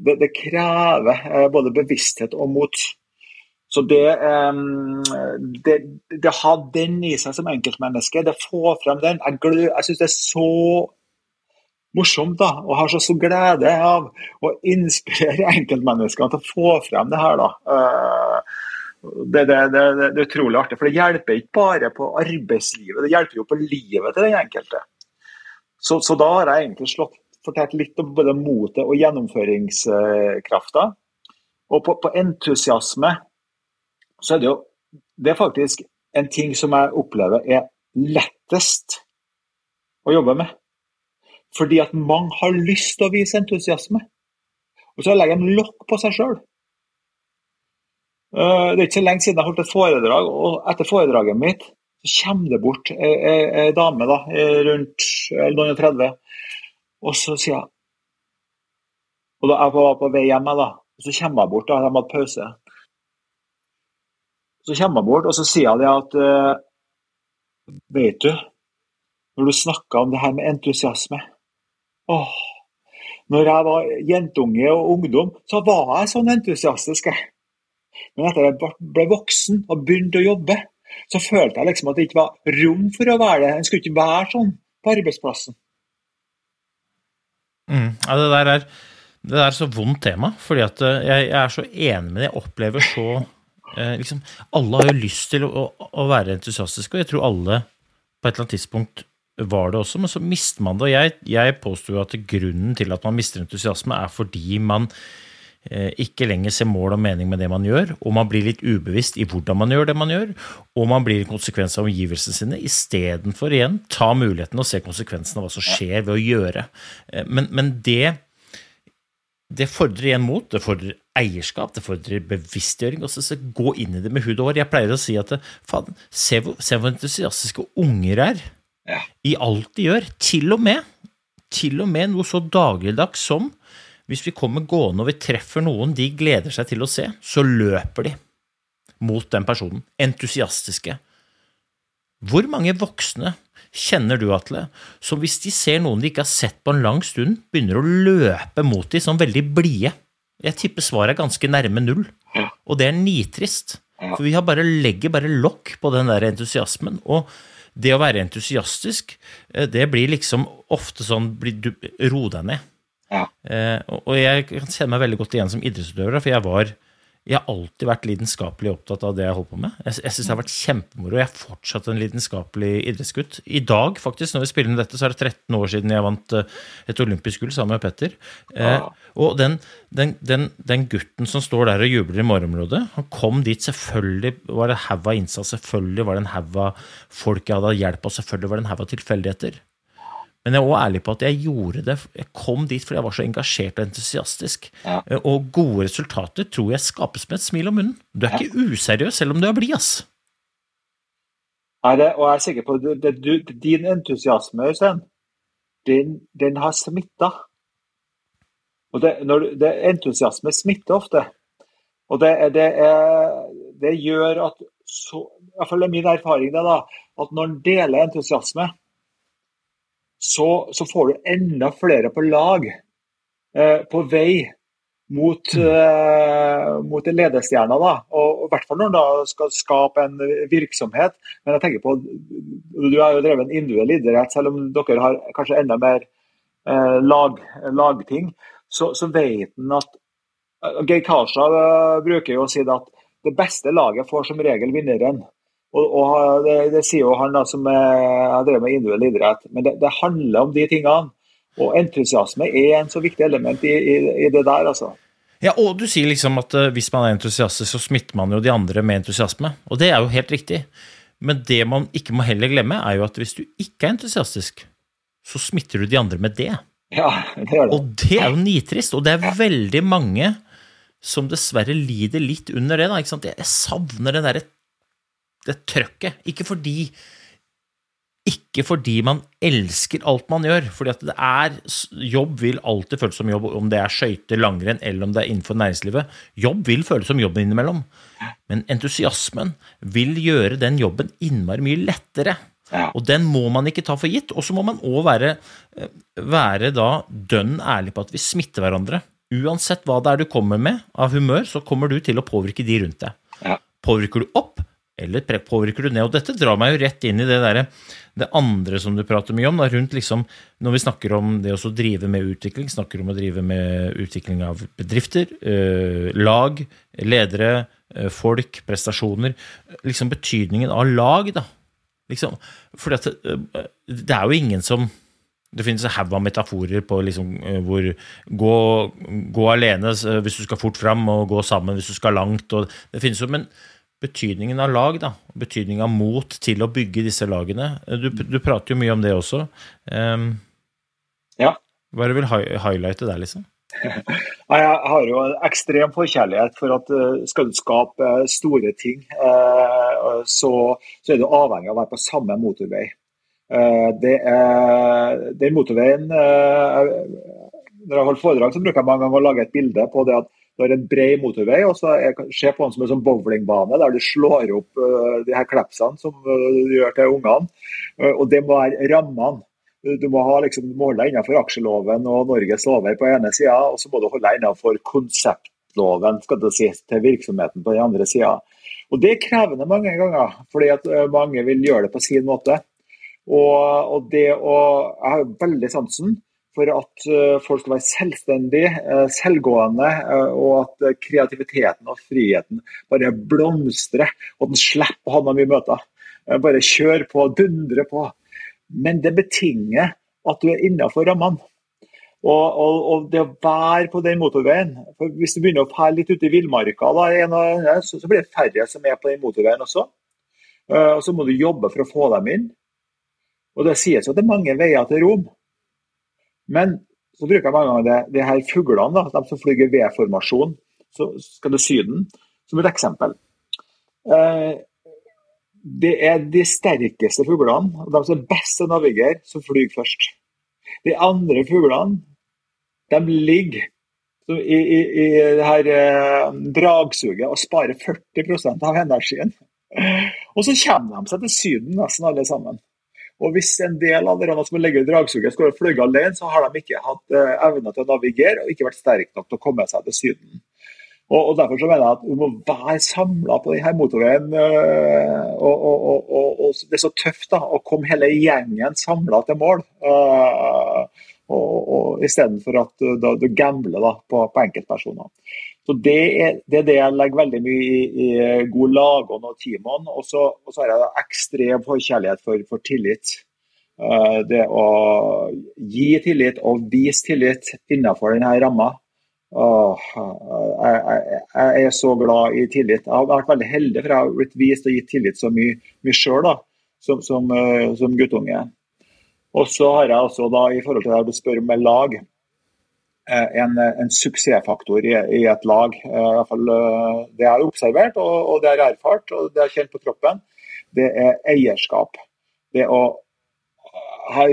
det, det krever eh, både bevissthet og mot. Så det, det, det har den i seg som enkeltmenneske, det får frem den Jeg, glø, jeg syns det er så morsomt da, og har så, stor glede av å inspirere enkeltmenneskene til å få frem det her. da. Det, det, det, det, er utrolig artig, for det hjelper ikke bare på arbeidslivet, det hjelper jo på livet til den enkelte. Så, så da har jeg egentlig slått, fortalt litt om både motet og gjennomføringskrafta. Og på, på entusiasme så er det jo det er faktisk en ting som jeg opplever er lettest å jobbe med. Fordi at mange har lyst til å vise entusiasme. Og så legger de lokk på seg sjøl. Eh, det er ikke så lenge siden jeg holdt et foredrag, og etter foredraget mitt så kommer det bort ei dame da, rundt noen og 30, og så sier jeg Og da jeg var på vei hjem, da, og så kommer jeg bort, da, de hadde pause. Så kommer jeg bort, og så sier jeg det at uh, Vet du, når du snakker om det her med entusiasme åh, Når jeg var jentunge og ungdom, så var jeg sånn entusiastisk. Men etter at jeg ble voksen og begynte å jobbe, så følte jeg liksom at det ikke var rom for å være det. En skulle ikke være sånn på arbeidsplassen. Mm. Ja, det der er det er så vondt tema, fordi at eh, jeg, jeg er så enig med det. Jeg opplever så eh, liksom, Alle har jo lyst til å, å, være entusiastiske, og jeg tror alle på et eller annet tidspunkt var det også, men så mister man det. Og jeg, jeg påstår jo at grunnen til at man mister entusiasme, er fordi man ikke lenger ser mål og mening med det man gjør, og man blir litt ubevisst i hvordan man gjør det man gjør, og man blir en konsekvens av omgivelsene sine, istedenfor igjen ta muligheten og se konsekvensen av hva som skjer ved å gjøre. Eh, men, men det det fordrer igjen mot, det fordrer eierskap, det fordrer bevisstgjøring. og så Gå inn i det med hud og hår. Jeg pleier å si at faen, se, hvor, se hvor entusiastiske unger er ja. i alt de gjør. Til og med til og med noe så dagligdags som hvis vi kommer gående og vi treffer noen de gleder seg til å se, så løper de mot den personen. Entusiastiske. Hvor mange voksne kjenner du, Atle, som hvis de ser noen de ikke har sett på en lang stund, begynner å løpe mot dem som veldig blide? Jeg tipper svaret er ganske nærme null, og det er nitrist. For vi har bare, legger bare lokk på den der entusiasmen. Og det å være entusiastisk, eh, det blir liksom ofte sånn Ro deg ned. Ja. Eh, og jeg kan kjenne meg veldig godt igjen som idrettsutøver, for jeg var jeg har alltid vært lidenskapelig opptatt av det jeg holder på med. Jeg, jeg synes det har vært kjempemoro. Jeg er fortsatt en lidenskapelig idrettsgutt. I dag, faktisk, når vi spiller inn dette, så er det 13 år siden jeg vant eh, et olympisk gull sammen med Petter. Eh, og den, den, den, den, gutten som står der og jubler i morgenområdet, han kom dit Selvfølgelig var det haug av innsats, selvfølgelig var det en haug av folk jeg hadde hjelp og selvfølgelig var det en haug av tilfeldigheter. Men jeg er også ærlig på at jeg gjorde det. Jeg kom dit fordi jeg var så engasjert og entusiastisk. Ja. Eh, og gode resultater tror jeg skapes med et smil om munnen. Du er ikke useriøs selv om du er blid, ass. Nei, det, og jeg er sikker på det, din entusiasme, Øystein, den, den, har smitta. Og det, når, det, entusiasme smitter ofte. Og det, det, er, det gjør at så, I hvert fall er min erfaring det da, at når en deler entusiasme, så, så, får du enda flere på lag eh, på vei mot, mm. eh, mot ledestjerna. Da. Og, I hvert fall når du skal skape en virksomhet. Men jeg tenker på, Du har jo drevet en individuell idrett, selv om dere har kanskje enda mer eh, lag, lagting. Så, så vet en at eh, Geir Karstad eh, bruker jo å si at det beste laget får som regel vinneren. Og, og det, det, sier jo han da, som har drevet med individuell idrett. Men det, det, handler om de tingene. Og entusiasme er en så viktig element i, i, i det der, altså. Ja, og du sier liksom at uh, hvis man er entusiastisk, så smitter man jo de andre med entusiasme. Og det er jo helt riktig. Men det man ikke må heller glemme, er jo at hvis du ikke er entusiastisk, så smitter du de andre med det. Ja, det gjør det. Og det er jo nitrist, og det er veldig mange som dessverre lider litt under det. da, ikke sant? Jeg savner det derre det trøkket. Ikke fordi ikke fordi man elsker alt man gjør, fordi at det er Jobb vil alltid føles som jobb, om det er skøyter, langrenn eller om det er innenfor næringslivet. Jobb vil føles som jobb innimellom. Men entusiasmen vil gjøre den jobben innmari mye lettere. Og den må man ikke ta for gitt. Og så må man òg være, eh, være da dønn ærlig på at vi smitter hverandre. Uansett hva det er du kommer med av humør, så kommer du til å påvirke de rundt deg. Påvirker du opp, eller påvirker du ned? Og dette drar meg jo rett inn i det der, det andre som du prater mye om, da, rundt liksom Når vi snakker om det å drive med utvikling, snakker om å drive med utvikling av bedrifter, eh, lag, ledere, eh, folk, prestasjoner Liksom betydningen av lag, da. Liksom, fordi at eh, det er jo ingen som det finnes en haug av metaforer på liksom, hvor gå, gå alene hvis du skal fort fram, og gå sammen hvis du skal langt. Og det finnes jo, Men betydningen av lag, da, betydningen av mot til å bygge disse lagene Du, du prater jo mye om det også. Um, Ja. hva er det du vil highlighte der, liksom? Jeg har jo en ekstrem forkjærlighet for at eh, skal du skape eh, store ting, eh, så, så er du avhengig av å være på samme motorvei. Det er, den motorveien Når jeg holder foredrag, så bruker jeg mange ganger å lage et bilde på det at du har en bred motorvei, og så er, se på den som en sånn bowlingbane der du slår opp uh, de her klepsene som uh, du gjør til ungene. Uh, Og det må være rammene. Du må, ha, liksom, du holde deg innenfor aksjeloven og Norges lover på ene sida, og så må du holde deg innenfor konseptloven skal du si, til virksomheten på den andre sida. Og Det er krevende mange ganger, fordi at mange vil gjøre det på sin måte. Og, og det å, Jeg har veldig sansen for at eh, folk skal være selvstendige, eh, selvgående, eh, og at kreativiteten og friheten bare blomstrer, og at en slipper å ha noen mye møter. Bare kjør på, dundre på. Men det betinger at du er innenfor rammene. Og, og, og det å være på den motorveien for Hvis du begynner å fære litt ute i villmarka, så, så blir det færre som er på den motorveien også. Og Så må du jobbe for å få dem inn. Og Det sies jo at det er mange veier til Rom. Men så bruker jeg mange ganger det, de her fuglene, da, de som flyger V-formasjon, så skal til Syden, som et eksempel. Eh, det er de sterkeste fuglene, og de som er best til å navigere, som flyr først. De andre fuglene, de ligger i, i, i det her eh, dragsuget og sparer 40% av energien. Og så kommer de seg til Syden, nesten alle sammen. Og hvis en del av dere som ligger i dragsuget skulle fløyet alene, så har de ikke hatt eh, evne til å navigere og ikke vært sterke nok til å komme seg til Syden. Og, Derfor så mener jeg at vi må være samla på denne motorveien. øh, og, og, og, og, Det er så tøft da, å komme hele gjengen samla til mål. og, og Istedenfor at du gambler på, på enkeltpersoner. Så det er, det er det jeg legger veldig mye i, i god lagånd og teamånd. Og så har jeg ekstrem forkjærlighet for, for tillit. Eh, Det å gi tillit og vise tillit innenfor denne ramma. Jeg, jeg, jeg er så glad i tillit. Jeg har vært veldig heldig, for jeg har blitt vist og gitt tillit så mye, mye sjøl som, som, eh, som guttunge. Og så har jeg også da, i forhold til det du spør med lag, eh, en, en suksessfaktor i, i et lag. eh, I hvert fall eh, Det jeg har observert og, og det jeg har erfart og det jeg har kjent på kroppen, det er eierskap. Det å ha,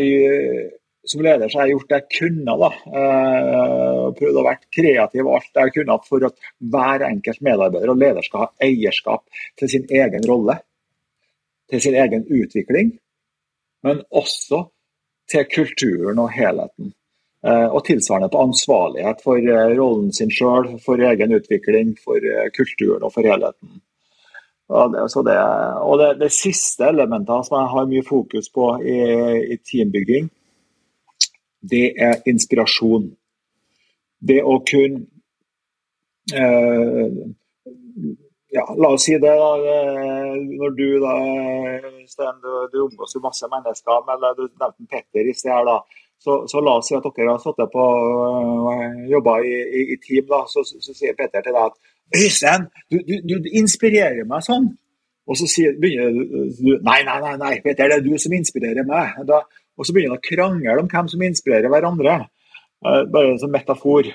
som leder så har jeg gjort det jeg kunne. da, eh, Prøvd å være kreativ og alt jeg kunne for at hver enkelt medarbeider og leder skal ha eierskap til sin egen rolle. Til sin egen utvikling, men også til kulturen og helheten. Eh, Og tilsvarende på ansvarlighet for eh, rollen sin sjøl, for egen utvikling, for eh, kulturen og for helheten. Og det, og det, det siste elementet som jeg har mye fokus på i, i teambygging, det er inspirasjon. Det å kunne eh, ja, La oss si det, da. Når du da, Sten, du, du omgås jo masse mennesker, men du nevnte Petter i sted da. Så, så la oss si at dere har sittet på øh, jobba i, i, i team, da. Så, så, sier Petter til deg at Øystein, du, du, du inspirerer meg sånn. Og så sier, begynner du Nei, nei, nei, nei, Peter, det er du som inspirerer meg. Da, og så begynner du å krangle om hvem som inspirerer hverandre. Eh, bare som metafor.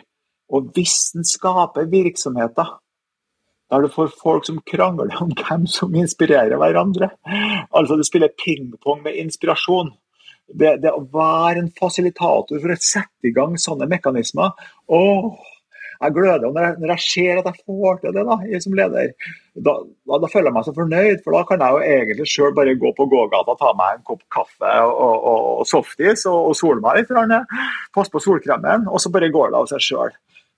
Og hvis en skaper virksomheter der du får folk som krangler om hvem som inspirerer hverandre Altså du spiller pingpong med inspirasjon. Det, det, å være en fasilitator for å sette i gang sånne mekanismer åh, jeg gløder når jeg, når jeg ser at jeg får til det da, som leder. Da, da, da, føler jeg meg så fornøyd, for da kan jeg jo egentlig sjøl bare gå på gågata, ta meg en kopp kaffe og, og, og softis og, og sole meg litt. Passe på solkremen, og så bare går det av seg sjøl.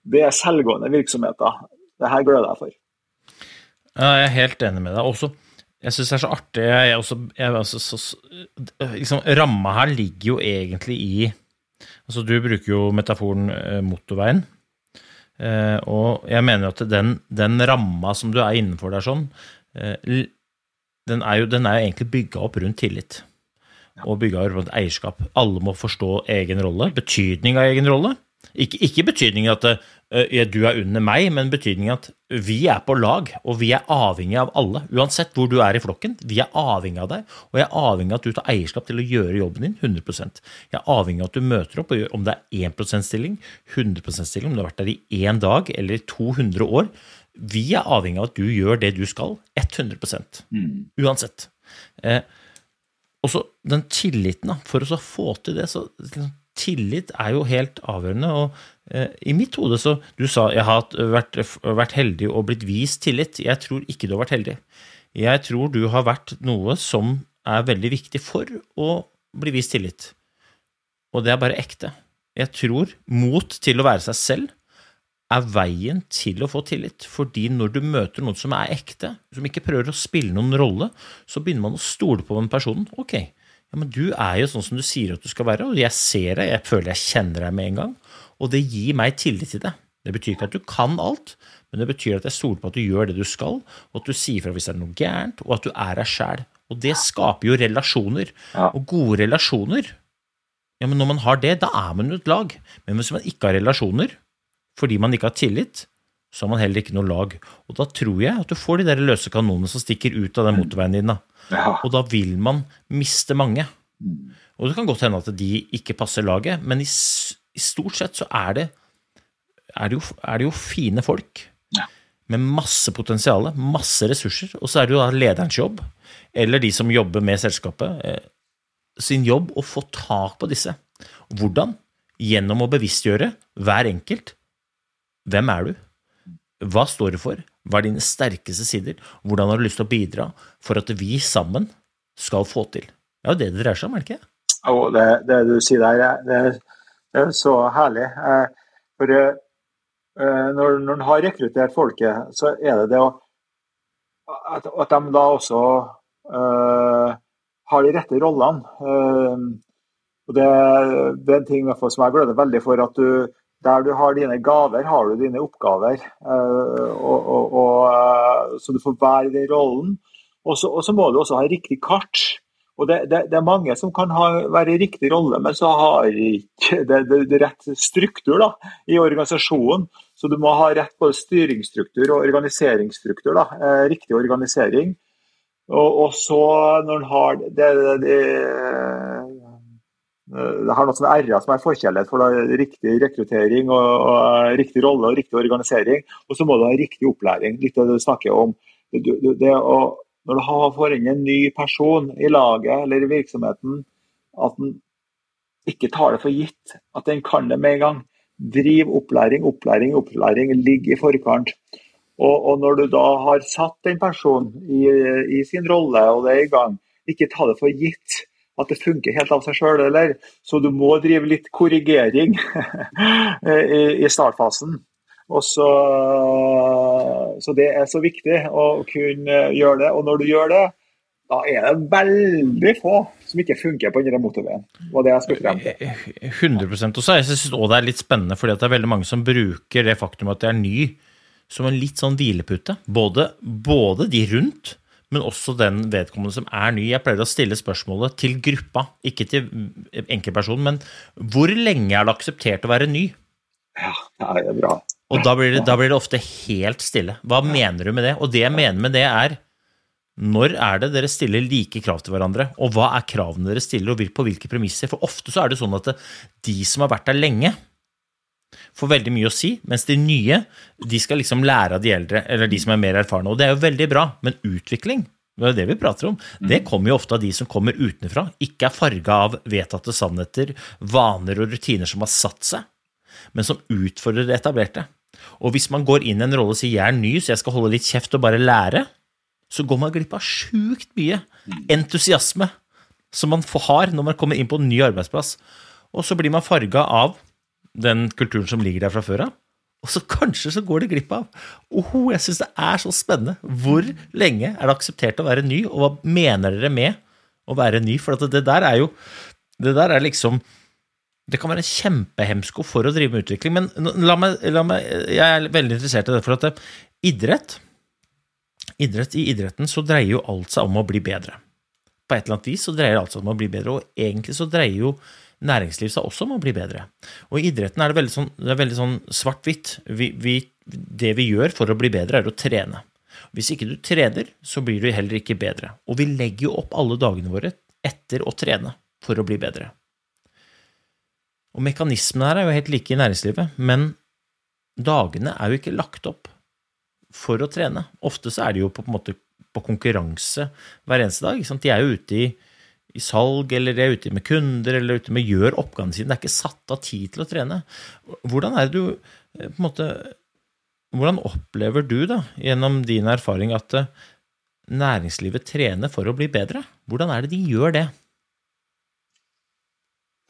Det er selvgående virksomheter. Det her gløder jeg for. Ja, jeg er helt enig med deg. Også, jeg syns det er så artig jeg også, jeg, altså, så, liksom, Ramma her ligger jo egentlig i altså Du bruker jo metaforen eh, motorveien. Eh, og jeg mener at den, den ramma som du er innenfor der sånn, eh, den er jo, den er jo egentlig bygga opp rundt tillit. Og bygga rundt eierskap. Alle må forstå egen rolle, betydning av egen rolle. Ikke, ikke betydningen at uh, du er under meg, men betydningen at vi er på lag, og vi er avhengig av alle. Uansett hvor du er i flokken. Vi er avhengig av deg, og jeg er avhengig av at du tar eierskap til å gjøre jobben din 100 Jeg er avhengig av at du møter opp, og gjør, om det er 1% stilling, 100% stilling, om du har vært der i én dag eller 200 år. Vi er avhengig av at du gjør det du skal, 100 mm. Uansett. Eh, også den tilliten, da, for å få til det, så liksom, tillit er jo helt avgjørende. og eh, I mitt hode så Du sa jeg har vært, vært, heldig og blitt vist tillit. Jeg tror ikke du har vært heldig. Jeg tror du har vært noe som er veldig viktig for å bli vist tillit. Og det er bare ekte. Jeg tror mot til å være seg selv er veien til å få tillit. Fordi når du møter noen som er ekte, som ikke prøver å spille noen rolle, så begynner man å stole på den personen. Ok, ja, men du er jo sånn som du sier at du skal være, og jeg ser deg, jeg føler jeg kjenner deg med en gang. Og det gir meg tillit til det. Det betyr ikke at du kan alt, men det betyr at jeg stoler på at du gjør det du skal, og at du sier fra hvis det er noe gærent, og at du er deg sjæl. Og det skaper jo relasjoner. Og gode relasjoner ja, men Når man har det, da er man jo et lag. Men hvis man ikke har relasjoner, fordi man ikke har tillit, så har man heller ikke noe lag. Og da tror jeg at du får de der løse kanonene som stikker ut av den motorveien din. da. Ja. Og da vil man miste mange. Og det kan godt hende at de ikke passer laget, men i, i stort sett så er det, er det, jo, er det jo, fine folk. Ja. Med masse potensial, masse ressurser. Og så er det jo da lederens jobb, eller de som jobber med selskapet, eh, sin jobb å få tak på disse. Hvordan? Gjennom å bevisstgjøre hver enkelt. Hvem er du? Hva står du for? Hva er dine sterkeste sider? Hvordan har du lyst til å bidra for at vi sammen skal få til? Det er jo det det dreier seg om, er det ikke? Jo, det, det du sier der, det, det er så herlig. Eh, for eh, når, når en har rekruttert folket, så er det det å At, at de da også uh, har de rette rollene. Uh, og det, det, er en ting som jeg gleder veldig for. at du der du har dine gaver, har du dine oppgaver. Eh, og, og, og, eh, så du får være i den rollen. Og så må du også ha riktig kart. Og det, det, det, er mange som kan ha, være i riktig rolle, men så har ikke det, det, rett struktur da, i organisasjonen. Så du må ha rett både styringsstruktur og organiseringsstruktur. Da, eh, riktig organisering. Og, så når en har det, det, Eh, det har noe som er RA som er forkjærlighet for da, riktig rekruttering og, og, riktig rolle og riktig organisering. Og så må du ha riktig opplæring. litt det du snakker om. Det, det å, når du får inn en ny person i laget eller i virksomheten, at den ikke tar det for gitt at den kan det med en gang. Driv opplæring, opplæring, opplæring. Ligg i forkant. Og, og, når du da har satt den personen i, i sin rolle, og det er i gang, ikke ta det for gitt at det funker helt av seg sjøl, eller? Så du må drive litt korrigering i, startfasen. Og så, så det er så viktig å kunne gjøre det. Og når du gjør det, da er det veldig få som ikke funker på denne motorveien. Og det jeg skal frem til. 100 Og så jeg det er litt spennende, fordi det er veldig mange som bruker det faktum at det er ny, som en litt sånn hvilepute. Både, både de rundt, men også den vedkommende som er ny. Jeg pleier å stille spørsmålet til gruppa, ikke til enkeltpersonen, men hvor lenge er det akseptert å være ny? Ja, det er bra. Og da blir det, da blir det ofte helt stille. Hva mener du med det? Og det jeg mener med det, er Når er det dere stiller like krav til hverandre, og hva er kravene dere stiller, og på hvilke premisser? For ofte så er det sånn at de som har vært der lenge, får veldig mye å si, mens de nye de skal liksom lære av de eldre, eller de som er mer erfarne. Og det er jo veldig bra, men utvikling, det er det vi prater om, det kommer jo ofte av de som kommer utenfra, ikke er farga av vedtatte sannheter, vaner og rutiner som har satt seg, men som utfordrer det etablerte. Og hvis man går inn i en rolle og sier 'jeg er ny, så jeg skal holde litt kjeft og bare lære', så går man glipp av sjukt mye entusiasme som man har når man kommer inn på en ny arbeidsplass. Og så blir man farga av den kulturen som ligger der fra før av. Og så kanskje så går det glipp av oh, Jeg syns det er så spennende. Hvor lenge er det akseptert å være ny, og hva mener dere med å være ny? For det der er jo Det der er liksom det kan være en kjempehemsko for å drive med utvikling, men la meg, la meg Jeg er veldig interessert i det, for at idrett idrett, I idretten så dreier jo alt seg om å bli bedre. På et eller annet vis så dreier alt seg om å bli bedre, og egentlig så dreier jo næringsliv seg også må bli bedre. Og i idretten er det veldig sånn, sånn svart-hvitt. Vi, vi, det vi gjør for å bli bedre, er å trene. Hvis ikke du trener, så blir du heller ikke bedre. Og vi legger jo opp alle dagene våre etter å trene for å bli bedre. Og mekanismene her er jo helt like i næringslivet, men dagene er jo ikke lagt opp for å trene. Ofte så er de jo på, på, på konkurranse hver eneste dag. De er jo ute i, i salg, eller er ute med kunder, eller ute med gjør oppgavene sine. Det er ikke satt av tid til å trene. Hvordan er det du eh, på en måte Hvordan opplever du, da, gjennom din erfaring, at eh, næringslivet trener for å bli bedre? Hvordan er det de gjør det?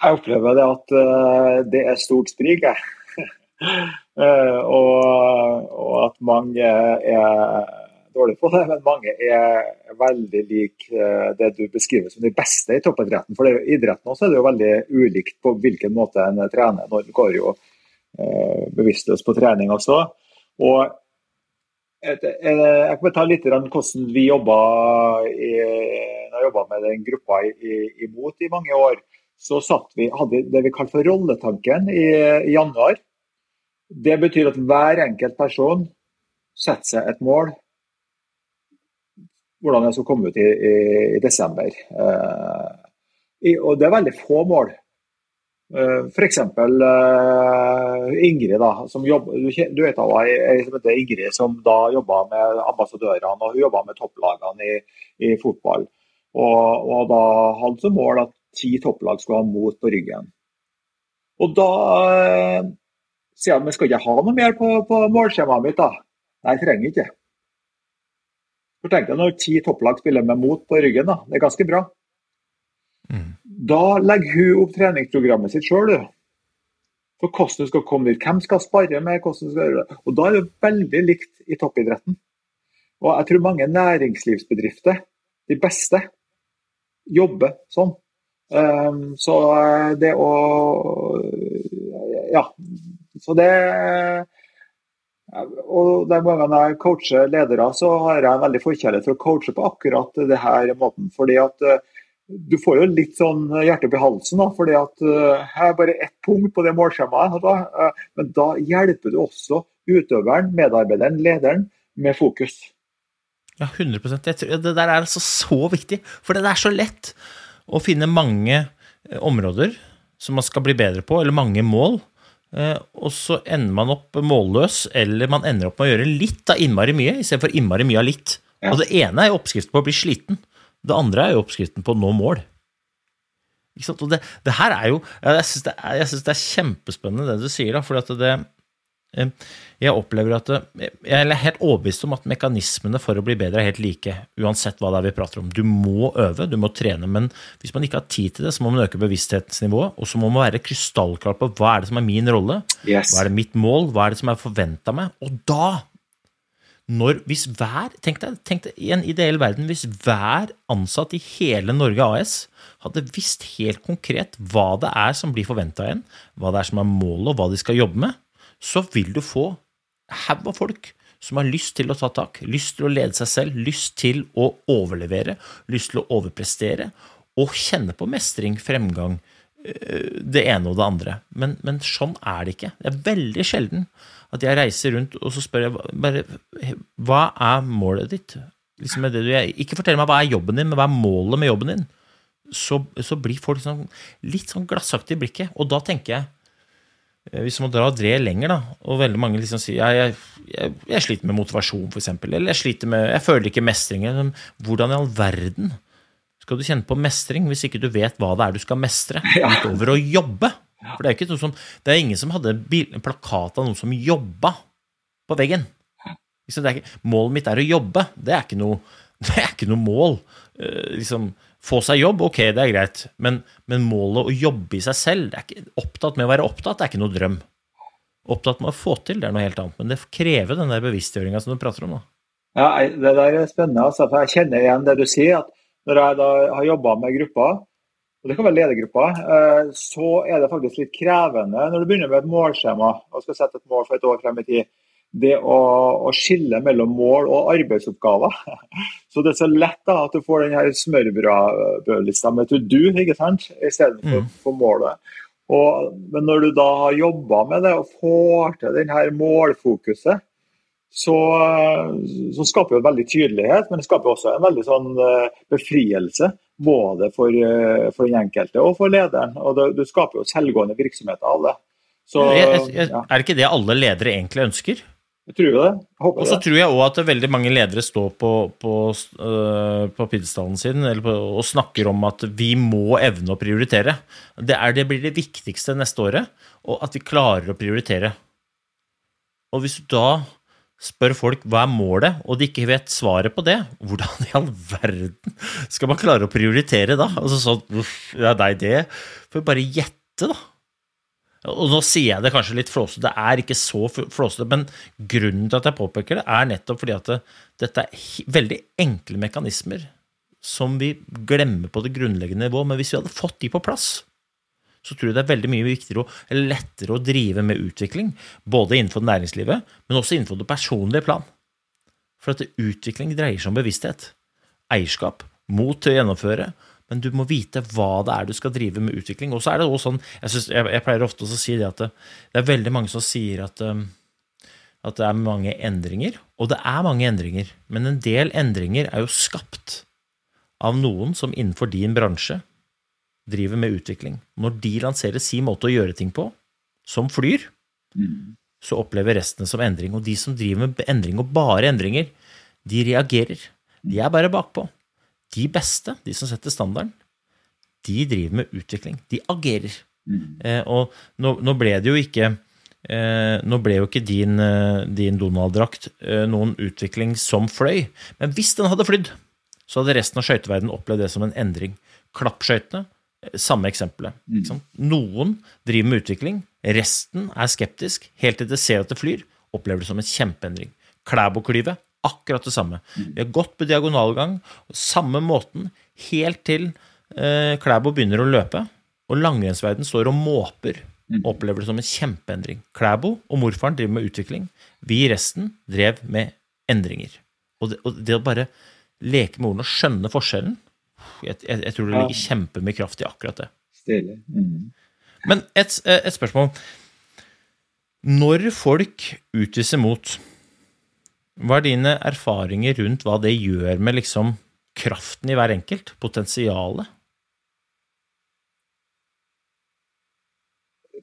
Jeg opplever det at eh, det er stort sprik, jeg. Og, og at mange er dårlige på det, men mange er veldig lik eh, det du beskriver som de beste i toppidretten. For er idretten også er det jo veldig ulikt på hvilken måte en trener. Noen går jo eh, bevisstløst på trening også. Og eh, jeg kan ta litt om hvordan vi jobba når med den gruppa i, i, imot i mange år. Så vi, hadde vi det vi kalte for rolletanken i, i januar. Det betyr at hver enkelt person setter seg et mål hvordan jeg skal komme ut i, i, i desember. Eh, i, og det er veldig få mål. Eh, F.eks. Eh, Ingrid, da, som jobber, du, du vet ei ei som heter Ingrid, som da jobba med ambassadørene og hun med topplagene i, i fotball. Og, og da hadde som mål at ti topplag skulle ha mot på ryggen. Og da eh, sier jeg men skal ikke jeg ha noe mer på, på målskjemaet mitt, da? Nei, jeg trenger ikke. For tenk deg når ti topplag spiller med mot på ryggen, da. Det er ganske bra. Da legger hun opp treningsprogrammet sitt sjøl, du. For hvordan du skal komme dit, hvem skal spare med, hvordan du skal gjøre det. Og da er det veldig likt i toppidretten. Og jeg tror mange næringslivsbedrifter, de beste, jobber sånn. Um, så eh, det å Ja. Så det og de gangene jeg coacher ledere, så har jeg en veldig forkjærlighet for å coache på akkurat det her måten. fordi at eh, du får jo litt sånn hjerte i halsen, da, fordi at eh, her er bare ett punkt på det målskjemaet. Da, eh, men da hjelper du også utøveren, medarbeideren, lederen med fokus. Ja, 100 jeg tror, Det der er altså så viktig, for det er så lett å finne mange områder som man skal bli bedre på, eller mange mål. Eh, Og så ender man opp målløs, eller man ender opp med å gjøre litt av innmari mye istedenfor innmari mye av litt. Ja. Og det ene er jo oppskriften på å bli sliten. Det andre er jo oppskriften på å nå mål. Ikke sant? Og det, det her er jo Jeg syns det, det er kjempespennende det du sier, da, for at det jeg opplever at Jeg er helt overbevist om at mekanismene for å bli bedre er helt like, uansett hva det er vi prater om. Du må øve, du må trene, men hvis man ikke har tid til det, så må man øke bevissthetsnivået, og så må man være krystallklar på hva er det som er min rolle, Yes. hva er det mitt mål, hva er det som er forventa meg, og da når, hvis hver, tenk deg, tenk deg i en ideell verden, hvis hver ansatt i hele Norge AS hadde visst helt konkret hva det er som blir forventa av en, hva det er som er målet, og hva de skal jobbe med, så vil du få haug av folk som har lyst til å ta tak, lyst til å lede seg selv, lyst til å overlevere, lyst til å overprestere, og kjenne på mestring, fremgang, øh, det ene og det andre. Men, men sånn er det ikke. Det er veldig sjelden at jeg reiser rundt og så spør jeg bare Hva er målet ditt? liksom du. Ikke fortell meg hva er jobben din, men hva er målet med jobben din. Så, så blir folk sånn, litt sånn glassaktige i blikket. Og da tenker jeg eh, hvis man drar det lenger, da, og veldig mange liksom sier ja, jeg, jeg, jeg sliter med motivasjon, f.eks., eller jeg sliter med, jeg føler ikke mestring. Hvordan i all verden skal du kjenne på mestring hvis ikke du vet hva det er du skal mestre utover å jobbe? For det er, ikke noe som, det er ingen som hadde en plakat av noen som jobba på veggen. Liksom, det er ikke, målet mitt er å jobbe. Det er ikke noe, det er ikke noe mål. Uh, liksom, få seg jobb, ok, det er greit, men, men målet å jobbe i seg selv det er ikke, Opptatt med å være opptatt det er ikke noe drøm. Opptatt med å få til, det er noe helt annet. Men det krever den der bevisstgjøringa som du prater om. da. Ja, Det der er spennende. Altså, for Jeg kjenner igjen det du sier. at Når jeg da har jobba med grupper, og det kan være ledergrupper, eh, så er det faktisk litt krevende når du begynner med et målskjema og skal sette et mål for et år frem i tid. Det å, å skille mellom mål og arbeidsoppgaver. Så det er så lett da at du får den her smørbrødlista med to do ikke sant? istedenfor Mm. for målet. Og, men når du da har jobba med det og får til den her målfokuset, så, så skaper det veldig tydelighet, men det skaper også en veldig sånn eh, befrielse. Både for, eh, for den enkelte og for lederen. Og det, du skaper jo selvgående virksomheter av det. Så, ja, er det ikke det alle ledere egentlig ønsker? Jeg tror det. Håper Og så tror jeg òg at veldig mange ledere står på, på, øh, på pidestallen sin eller på, og snakker om at vi må evne å prioritere. Det, er, det blir det viktigste neste året, og at vi klarer å prioritere. Og hvis du da spør folk hva er målet, og de ikke vet svaret på det, hvordan i all verden skal man klare å prioritere da? Altså sånn, uff, ja, nei, det får vi bare gjette, da. Og nå sier jeg det kanskje litt flåsete, det er ikke så flåsete, men grunnen til at jeg påpeker det, er nettopp fordi at det, dette er veldig enkle mekanismer som vi glemmer på det grunnleggende nivå. Men hvis vi hadde fått de på plass, så tror jeg det er veldig mye viktigere og lettere å drive med utvikling, både innenfor næringslivet, men også innenfor det personlige plan. For at utvikling dreier seg om bevissthet, eierskap, mot til å gjennomføre, men du må vite hva det er du skal drive med utvikling. Og så er det også sånn, jeg, synes, jeg, jeg pleier ofte å si det at det, det er veldig mange som sier at, um, at det er mange endringer, og det er mange endringer, men en del endringer er jo skapt av noen som innenfor din bransje driver med utvikling. Når de lanserer sin måte å gjøre ting på, som flyr, så opplever resten det som endring. Og de som driver med endring, og bare endringer, de reagerer. De er bare bakpå. De beste, de som setter standarden, de driver med utvikling. De agerer. Eh, og nå, nå ble det jo ikke eh, Nå ble jo ikke din, eh, din Donald-drakt eh, noen utvikling som fløy, men hvis den hadde flydd, så hadde resten av skøyteverdenen opplevd det som en endring. Klappskøytene, eh, samme eksempelet. Mm. Noen driver med utvikling, resten er skeptisk, helt til de ser at det flyr, opplever det som en kjempeendring. Klæbo-klyvet, akkurat det samme. Vi har gått på diagonalgang, samme måten, helt til eh, Klæbo begynner å løpe, og langrennsverden står og måper. Opplever det som en kjempeendring. Klæbo og morfaren driver med utvikling. Vi i resten drev med endringer. Og det, og det å bare leke med ordene og skjønne forskjellen, jeg, jeg, jeg tror det ligger kjempemye kraft i akkurat det. Stille. Mm. Men et, et spørsmål. Når folk utviser mot, hva er dine erfaringer rundt hva det gjør med liksom kraften i hver enkelt? Potensialet?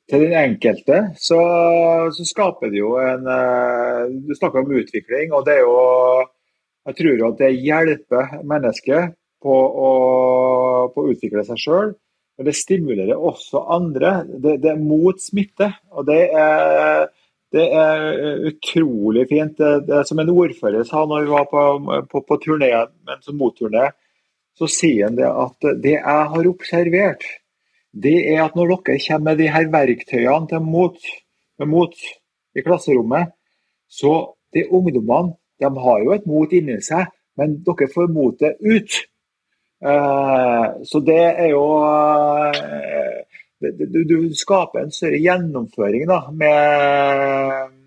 Til den enkelte så, så skaper det jo en eh, Du snakker om utvikling, og det er jo Jeg tror jo at det hjelper mennesket på å, på å utvikle seg sjøl. Men det stimulerer også andre. Det, det er mot smitte. Og det er, det er utrolig fint. Det, er som en ordfører sa når vi var på, på, på turné, men som motturné, så sier han det at det jeg har observert, det er at når dere kommer med de her verktøyene til mot, mot i klasserommet, så de ungdommene de har jo et mot inni seg, men dere får motet ut. Eh, så det er jo eh, du, du skaper en større gjennomføring da, med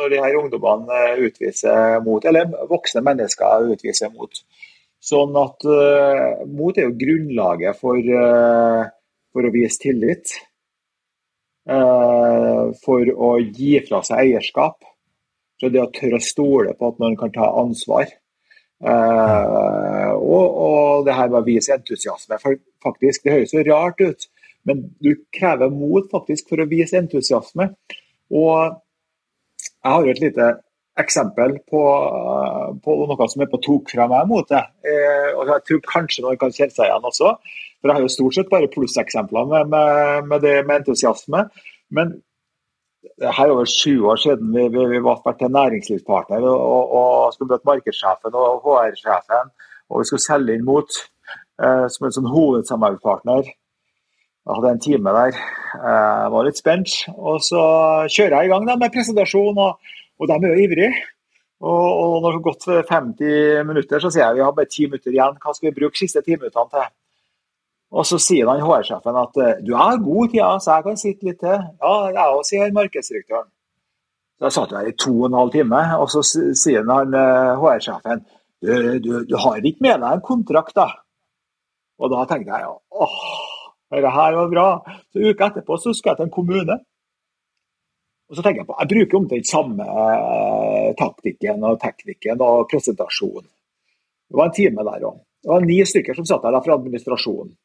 når de her ungdommene utviser mot, eller voksne mennesker utviser mot. Sånn at uh, mot er jo grunnlaget for, uh, for å vise tillit. Uh, for å gi fra seg eierskap. Så det å tørre å stole på at noen kan ta ansvar. Og, og det her med å vise entusiasme. For faktisk, Det høres jo rart ut, men du krever mot faktisk for å vise entusiasme. Og jeg har jo et lite eksempel på, på noe som er på tok fra meg mot det. Eh, og jeg tror kanskje noen kan kjenne seg igjen også. For jeg har jo stort sett bare plusseksempler med, med, med, det med entusiasme. Men det her er over 20 år siden vi, vi, vi var til næringslivspartner og, og, og skulle møte markedssjefen og HR-sjefen. Og vi skulle selge inn mot eh, som en sånn hovedsamarbeidspartner. Jeg hadde en time der. Jeg var litt spent. Og så kjører jeg i gang da, med presentasjon, og, og de er jo ivrige. Og, og når det har gått 50 minutter, så sier jeg vi har bare 10 minutter igjen. Hva skal vi bruke siste 10 minuttene til? Og så sier han HR-sjefen at du har god tid, så jeg kan sitte litt til. Ja, jeg òg, sier markedsdirektøren. Så jeg satt der i to og en halv time, og så sier han HR-sjefen du, du, du, har ikke med deg en kontrakt, da? Og da tenkte jeg åh, dette her var bra. Så uka etterpå så skal jeg til en kommune. Og så tenker Jeg på, jeg bruker omtrent samme taktikken og teknikken og presentasjonen. Det var en time der òg. Det var ni stykker som satt der fra administrasjonen.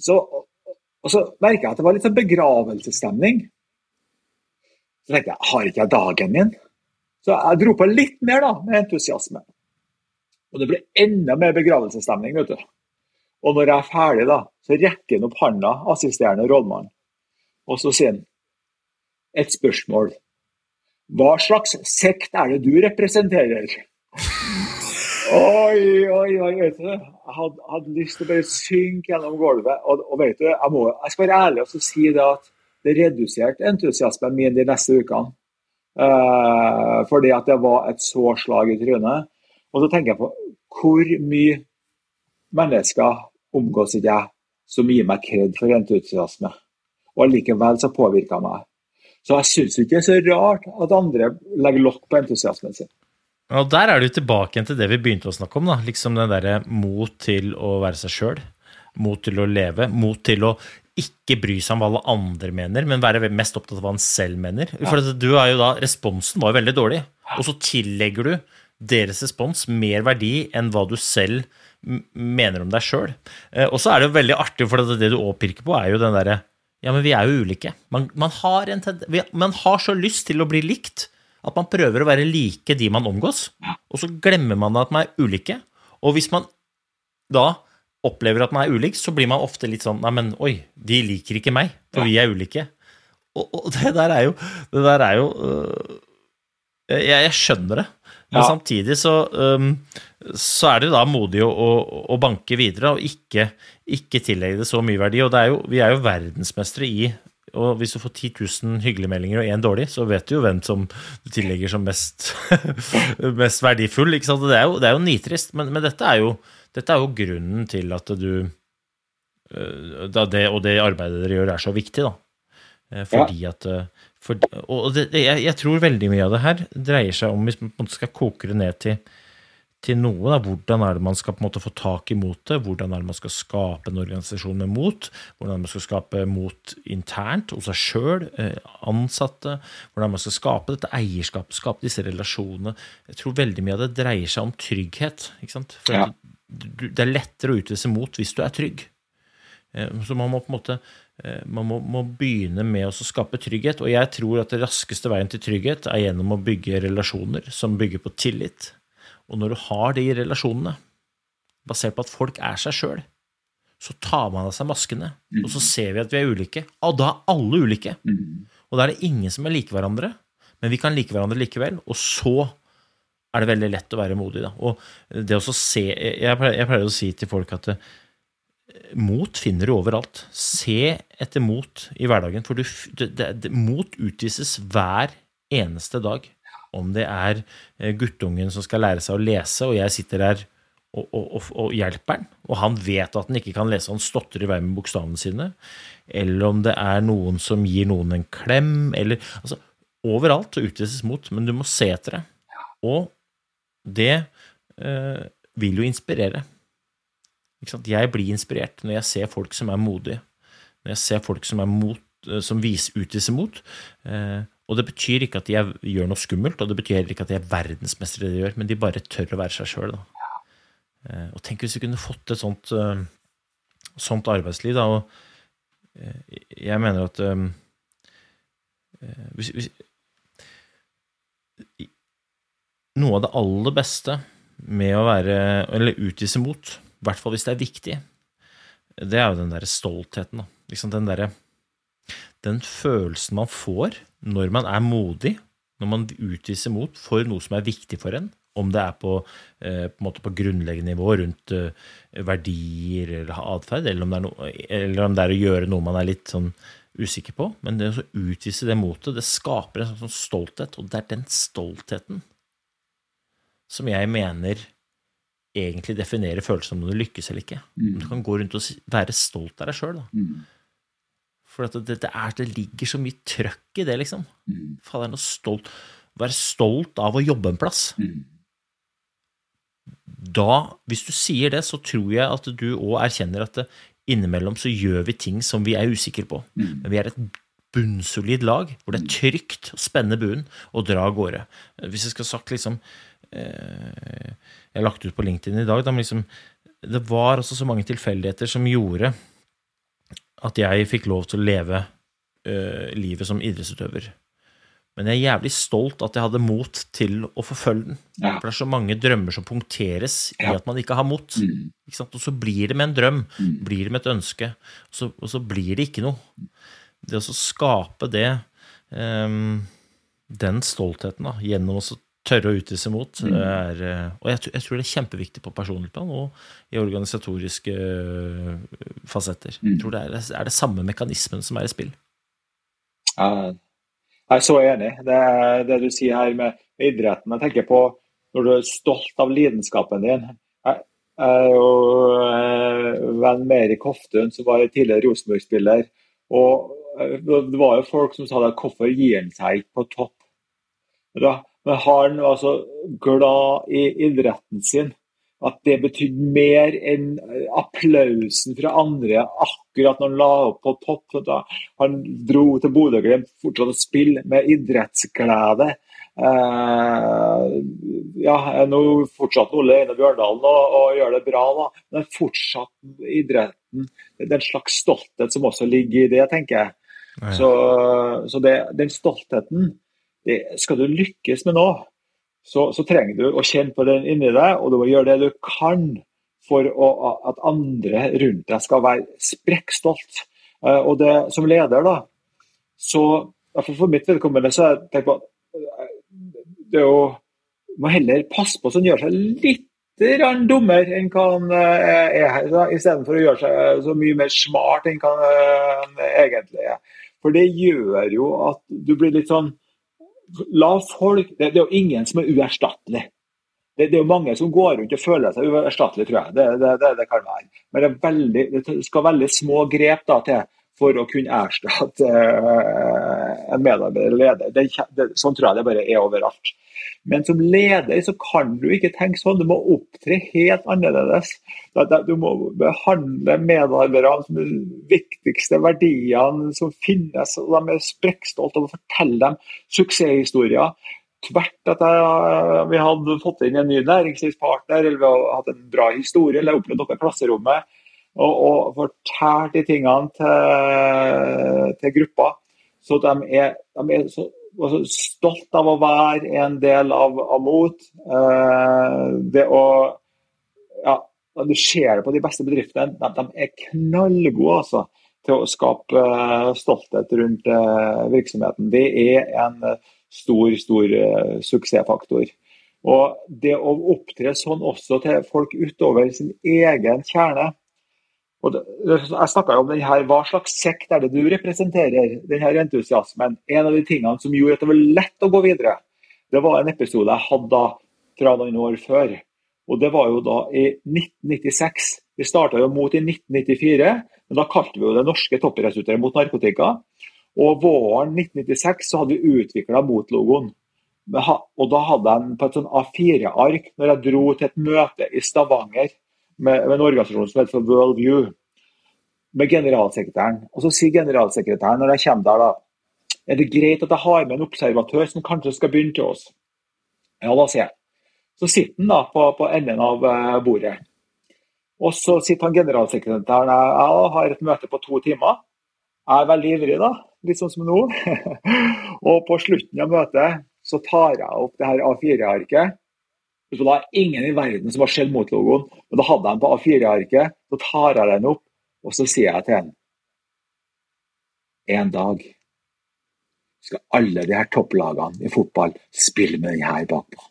Så, og så merka jeg at det var litt sånn begravelsesstemning. Så tenkte jeg har ikke jeg dagen min? Så jeg dro på litt mer da, med entusiasme. Og det ble enda mer begravelsesstemning. vet du. Og når jeg er ferdig, da, så rekker han opp handa, assisterende rådmann, og så sier han et spørsmål. Hva slags sekt er det du representerer? Oi, oi, oi. vet du. Jeg hadde, hadde lyst til å bare synke gjennom gulvet. Og, og vet du, jeg, må, jeg skal være ærlig og si det at det reduserte entusiasmen min de neste ukene. Uh, fordi at det var et så slag i trynet. Og så tenker jeg på hvor mye mennesker omgås ikke jeg som gir meg kred for entusiasme. Og allikevel så påvirker jeg meg. Så jeg syns ikke det er så rart at andre legger lokk på entusiasmen sin. Og der er du tilbake til det vi begynte å snakke om. da, liksom den derre mot til å være seg sjøl. Mot til å leve. Mot til å ikke bry seg om hva alle andre mener, men være mest opptatt av hva han selv mener. For du er jo da, Responsen var jo veldig dårlig, og så tillegger du deres respons mer verdi enn hva du selv mener om deg sjøl. Og så er det jo veldig artig, for det du påpirker på, er jo den derre Ja, men vi er jo ulike. Man, man, har man har så lyst til å bli likt at man prøver å være like de man omgås, og så glemmer man at man er ulike. Og hvis man da opplever at man er ulik, så blir man ofte litt sånn Nei, men oi, de liker ikke meg, for vi er ulike. Og, og det der er jo Det der er jo øh, jeg, jeg, skjønner det. Men ja. samtidig så, um, så er det da modig å, å, å banke videre og ikke, ikke, tillegge det så mye verdi. Og er jo, vi er jo verdensmestere i og hvis du får 10 000 hyggelige meldinger og én dårlig, så vet du jo hvem som du tillegger som mest, mest verdifull. ikke sant? Det er jo, det er jo nitrist, men, men dette, er jo, dette, er jo, grunnen til at du øh, det, Og det arbeidet dere gjør, er så viktig, da. Eh, fordi ja. at øh, for, Og det, jeg, jeg, tror veldig mye av det her dreier seg om, hvis man skal koke det ned til til noe. Da. Hvordan er det man skal på en måte få tak i motet? Hvordan er det man skal skape en organisasjon med mot? Hvordan er det man skal skape mot internt hos seg sjøl, eh, ansatte? Hvordan er det man skal skape dette eierskapet, skape disse relasjonene? Jeg tror veldig mye av det dreier seg om trygghet. ikke sant? For ja. Det er lettere å utvise mot hvis du er trygg. Eh, så man må på en måte man må, må begynne med å skape trygghet. Og jeg tror at det raskeste veien til trygghet er gjennom å bygge relasjoner som bygger på tillit og når du har de relasjonene, basert på at folk er seg sjøl, så tar man av seg maskene, og så ser vi at vi er ulike. Og da er alle ulike. Og da er det ingen som er like hverandre, men vi kan like hverandre likevel. Og så er det veldig lett å være modig. Da. Og det å se Jeg pleier, jeg pleier å si til folk at eh, mot finner du overalt. Se etter mot i hverdagen, for du, det, det, mot utvises hver eneste dag om det er eh, guttungen som skal lære seg å lese, og jeg sitter der og, og, og, og hjelper han, og han vet at han ikke kan lese, han stotrer i vei med bokstavene sine, eller om det er noen som gir noen en klem, eller altså, Overalt utvises mot, men du må se etter det. Og det øh, vil jo inspirere. Jeg blir inspirert når jeg ser folk som er modige, når jeg ser folk som, mot, eh, som viser, utviser mot. Eh, og det betyr ikke at de gjør noe skummelt, og det betyr ikke at de er verdensmestere i det de gjør, men de bare tør å være seg sjøl. Eh, og tenk hvis vi kunne fått et sånt, sånt arbeidsliv, da. Og jeg mener at hvis, hvis, Noe av det aller beste med å være Eller utvise mot, i hvert fall hvis det er viktig, det er jo den derre stoltheten. Liksom den derre Den følelsen man får når man er modig, når man utviser mot for noe som er viktig for en, om det er på, eh, på, på grunnleggende nivå rundt eh, verdier eller atferd, eller, er eller om det er å gjøre noe man er litt sånn usikker på. Men det å utvise det motet, det skaper en sånn stolthet, og det er den stoltheten som jeg mener egentlig definerer følelsen om du lykkes eller ikke. Mm. du kan gå rundt og være stolt av deg sjøl. Mm. For at det, det, er, det ligger så mye trøkk i det, liksom. Mm. Fader, er stolt Være stolt av å jobbe en plass. Mm. Da, hvis du sier det, så tror jeg at du òg erkjenner at det, innimellom så gjør vi ting som vi er usikre på. Mm. Men vi er et bunnsolid lag hvor det er trygt å spenne buen og dra av gårde. Hvis jeg skal sagt liksom Jeg har lagt ut på LinkedIn i dag, da, liksom Det var altså så mange tilfeldigheter som gjorde at jeg fikk lov til å leve eh, livet som idrettsutøver. Men jeg er jævlig stolt at jeg hadde mot til å forfølge den. Ja. For det er så mange drømmer som punkteres i at man ikke har mot. Mm. Ikke sant? Og så blir det med en drøm, Mm. blir det med et ønske, og så, og så blir det ikke noe. Det å så skape det, um, den stoltheten, da, gjennom å tørre å utvise mot, Mm. er eh, Og jeg, tror- jeg tror det er kjempeviktig på personlig plan og i organisatoriske eh, fasetter. Mm. Jeg tror det er, er det samme mekanismen som er i spill. Ja, Jeg er så enig. Det, det du sier her med idretten. Jeg tenker på når du er stolt av lidenskapen din. Jeg jeg er jo eh, venn med Erik Hoftun, som var tidligere Rosenborg-spiller. Og det var jo folk som sa det, hvorfor gir han seg ikke på topp? Da, men han var så glad i idretten sin at det betydde mer enn applausen fra andre akkurat når han la opp på topp. Da han dro til Bodø-Glimt, fortsatte å spille med idrettsglede. Eh, ja, nå fortsatte Ole Einar Bjørndalen å, å gjøre det bra, da. men fortsatt idretten. Det er en slags stolthet som også ligger i det, tenker jeg. Så, så det, den stoltheten det, Skal du lykkes med noe, så, så trenger du å kjenne på den inni deg, og du må gjøre det du kan for å, at andre rundt deg skal være sprekkstolt. Eh, og det, som leder, da, så for mitt vedkommende, så har jeg tenkt på eh, det er jo må heller passe på så en gjør seg litt grann dummere enn hva han eh, er her, istedenfor å gjøre seg så mye mer smart enn hva han egentlig er. For det gjør jo at du blir litt sånn La folk Det, det er jo ingen som er uerstattelig. Det, det er jo mange som går rundt og føler seg uerstattelige, tror jeg. Det, det, det, kan være. Men det, veldig, det skal veldig små grep da, til for å kunne erstatte uh, en medarbeider eller leder. Sånn tror jeg det bare er overalt. Men som leder så kan du ikke tenke sånn. Du må opptre helt annerledes. Du må behandle medarbeiderne som de viktigste verdiene som finnes. og De er sprekkstolte å fortelle dem suksesshistorier. Tvert at vi hadde fått inn en ny næringslivspartner, eller vi hadde hatt en bra historie, eller opplevd noe i klasserommet. Og, og fortalt de tingene til, til gruppa. Så de er, de er så, stolt av å være en del av, av MOT. Eh, det å ja, Du ser det på de beste bedriftene. De, de er knallgode altså, til å skape eh, stolthet rundt eh, virksomheten. Det er en stor, stor suksessfaktor. Og det å opptre sånn også til folk utover sin egen kjerne og jeg snakka om den her, Hva slags sekt er det du representerer? Den her entusiasmen. En av de tingene som gjorde at det var lett å gå videre, det var en episode jeg hadde da fra noen år før. Og Det var jo da i 1996. Vi starta jo mot i 1994, men da kalte vi jo det norske toppidrettsutøvere mot narkotika. Og våren 1996 så hadde vi utvikla mot-logoen. Og da hadde jeg den på et sånn A4-ark når jeg dro til et møte i Stavanger med, med en organisasjon som heter Worldview, World View, med generalsekretæren. Og så sier generalsekretæren når jeg kommer der, da Er det greit at jeg har med en observatør som kanskje skal begynne til oss? Ja, da sier jeg. Så sitter han da på, på enden av eh, bordet. Og så sitter han generalsekretæren jeg har et møte på to timer. Jeg er veldig ivrig, da, litt sånn som nå. og på slutten av møtet så tar jeg opp det her A4-arket. Det var ingen i verden som har sett mot-logoen, men da hadde jeg den på A4-arket. Så tar jeg den opp, og så sier jeg til henne En dag skal alle de her topplagene i fotball spille med den her bakpå.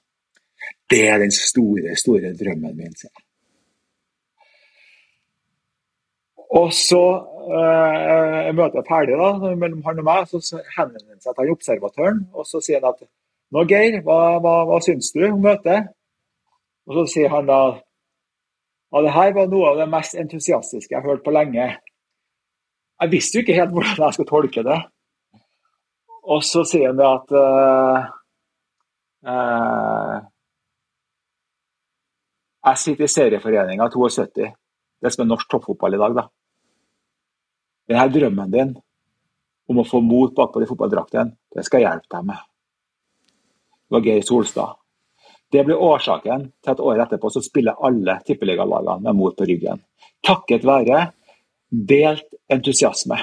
Det er den store, store drømmen min, sier jeg. Og så øh, er møtet ferdig da, mellom han og meg, så henvender han seg til observatøren og så sier han at nå Geir, hva, hva, hva syns du om møtet? Og så sier han da at det her var noe av det mest entusiastiske jeg har hørt på lenge. Jeg visste jo ikke helt hvordan jeg skulle tolke det. Og så sier han det at uh, uh, Jeg sitter i serieforeninga 72, det som er norsk toppfotball i dag, da. Denne drømmen din om å få mot bakpå de fotballdraktene, det skal jeg hjelpe deg med. Det var Geir Solstad. Det blir årsaken til at året etterpå så spiller alle tippeligalagene med mot på ryggen. Takket være delt entusiasme.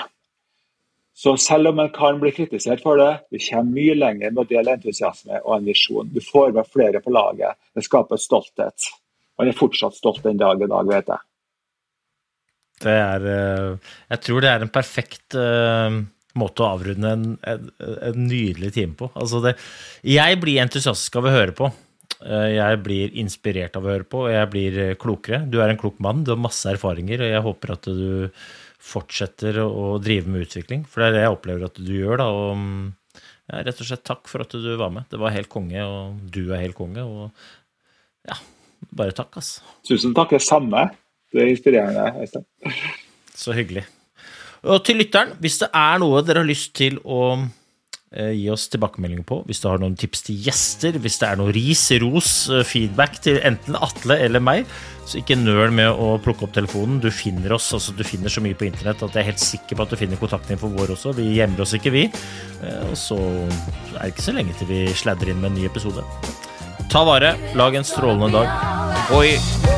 Så selv om en kan bli kritisert for det, du kommer mye lenger med å dele entusiasme og en visjon. Du får med flere på laget. Det skaper stolthet. Man er fortsatt stolt den dag i dag, vet jeg. Det er eh, Jeg tror det er en perfekt uh, måte å avrunde en, en, en, nydelig time på. Altså det, jeg blir entusiastisk av å høre på. Uh, jeg blir inspirert av å høre på, og jeg blir klokere. Du er en klok mann, du har masse erfaringer, og jeg håper at du fortsetter å drive med utvikling. For det er det jeg opplever at du gjør. da, og ja, Rett og slett takk for at du var med. Det var helt konge, og du er helt konge. og ja, bare takk, ass. Tusen takk. Det samme. Det er inspirerende, Øystein. Så hyggelig. Og til lytteren, hvis det er noe dere har lyst til å eh, gi oss tilbakemeldinger på, hvis du har noen tips til gjester, hvis det er noe ris, ros, eh, feedback til enten Atle eller meg, så ikke nøl med å plukke opp telefonen. Du finner oss, altså du finner så mye på internett at jeg er helt sikker på at du finner kontaktinfo vår også. Vi gjemmer oss ikke, vi. Eh, og så er det ikke så lenge til vi sladrer inn med en ny episode. Ta vare, lag en strålende dag. Oi!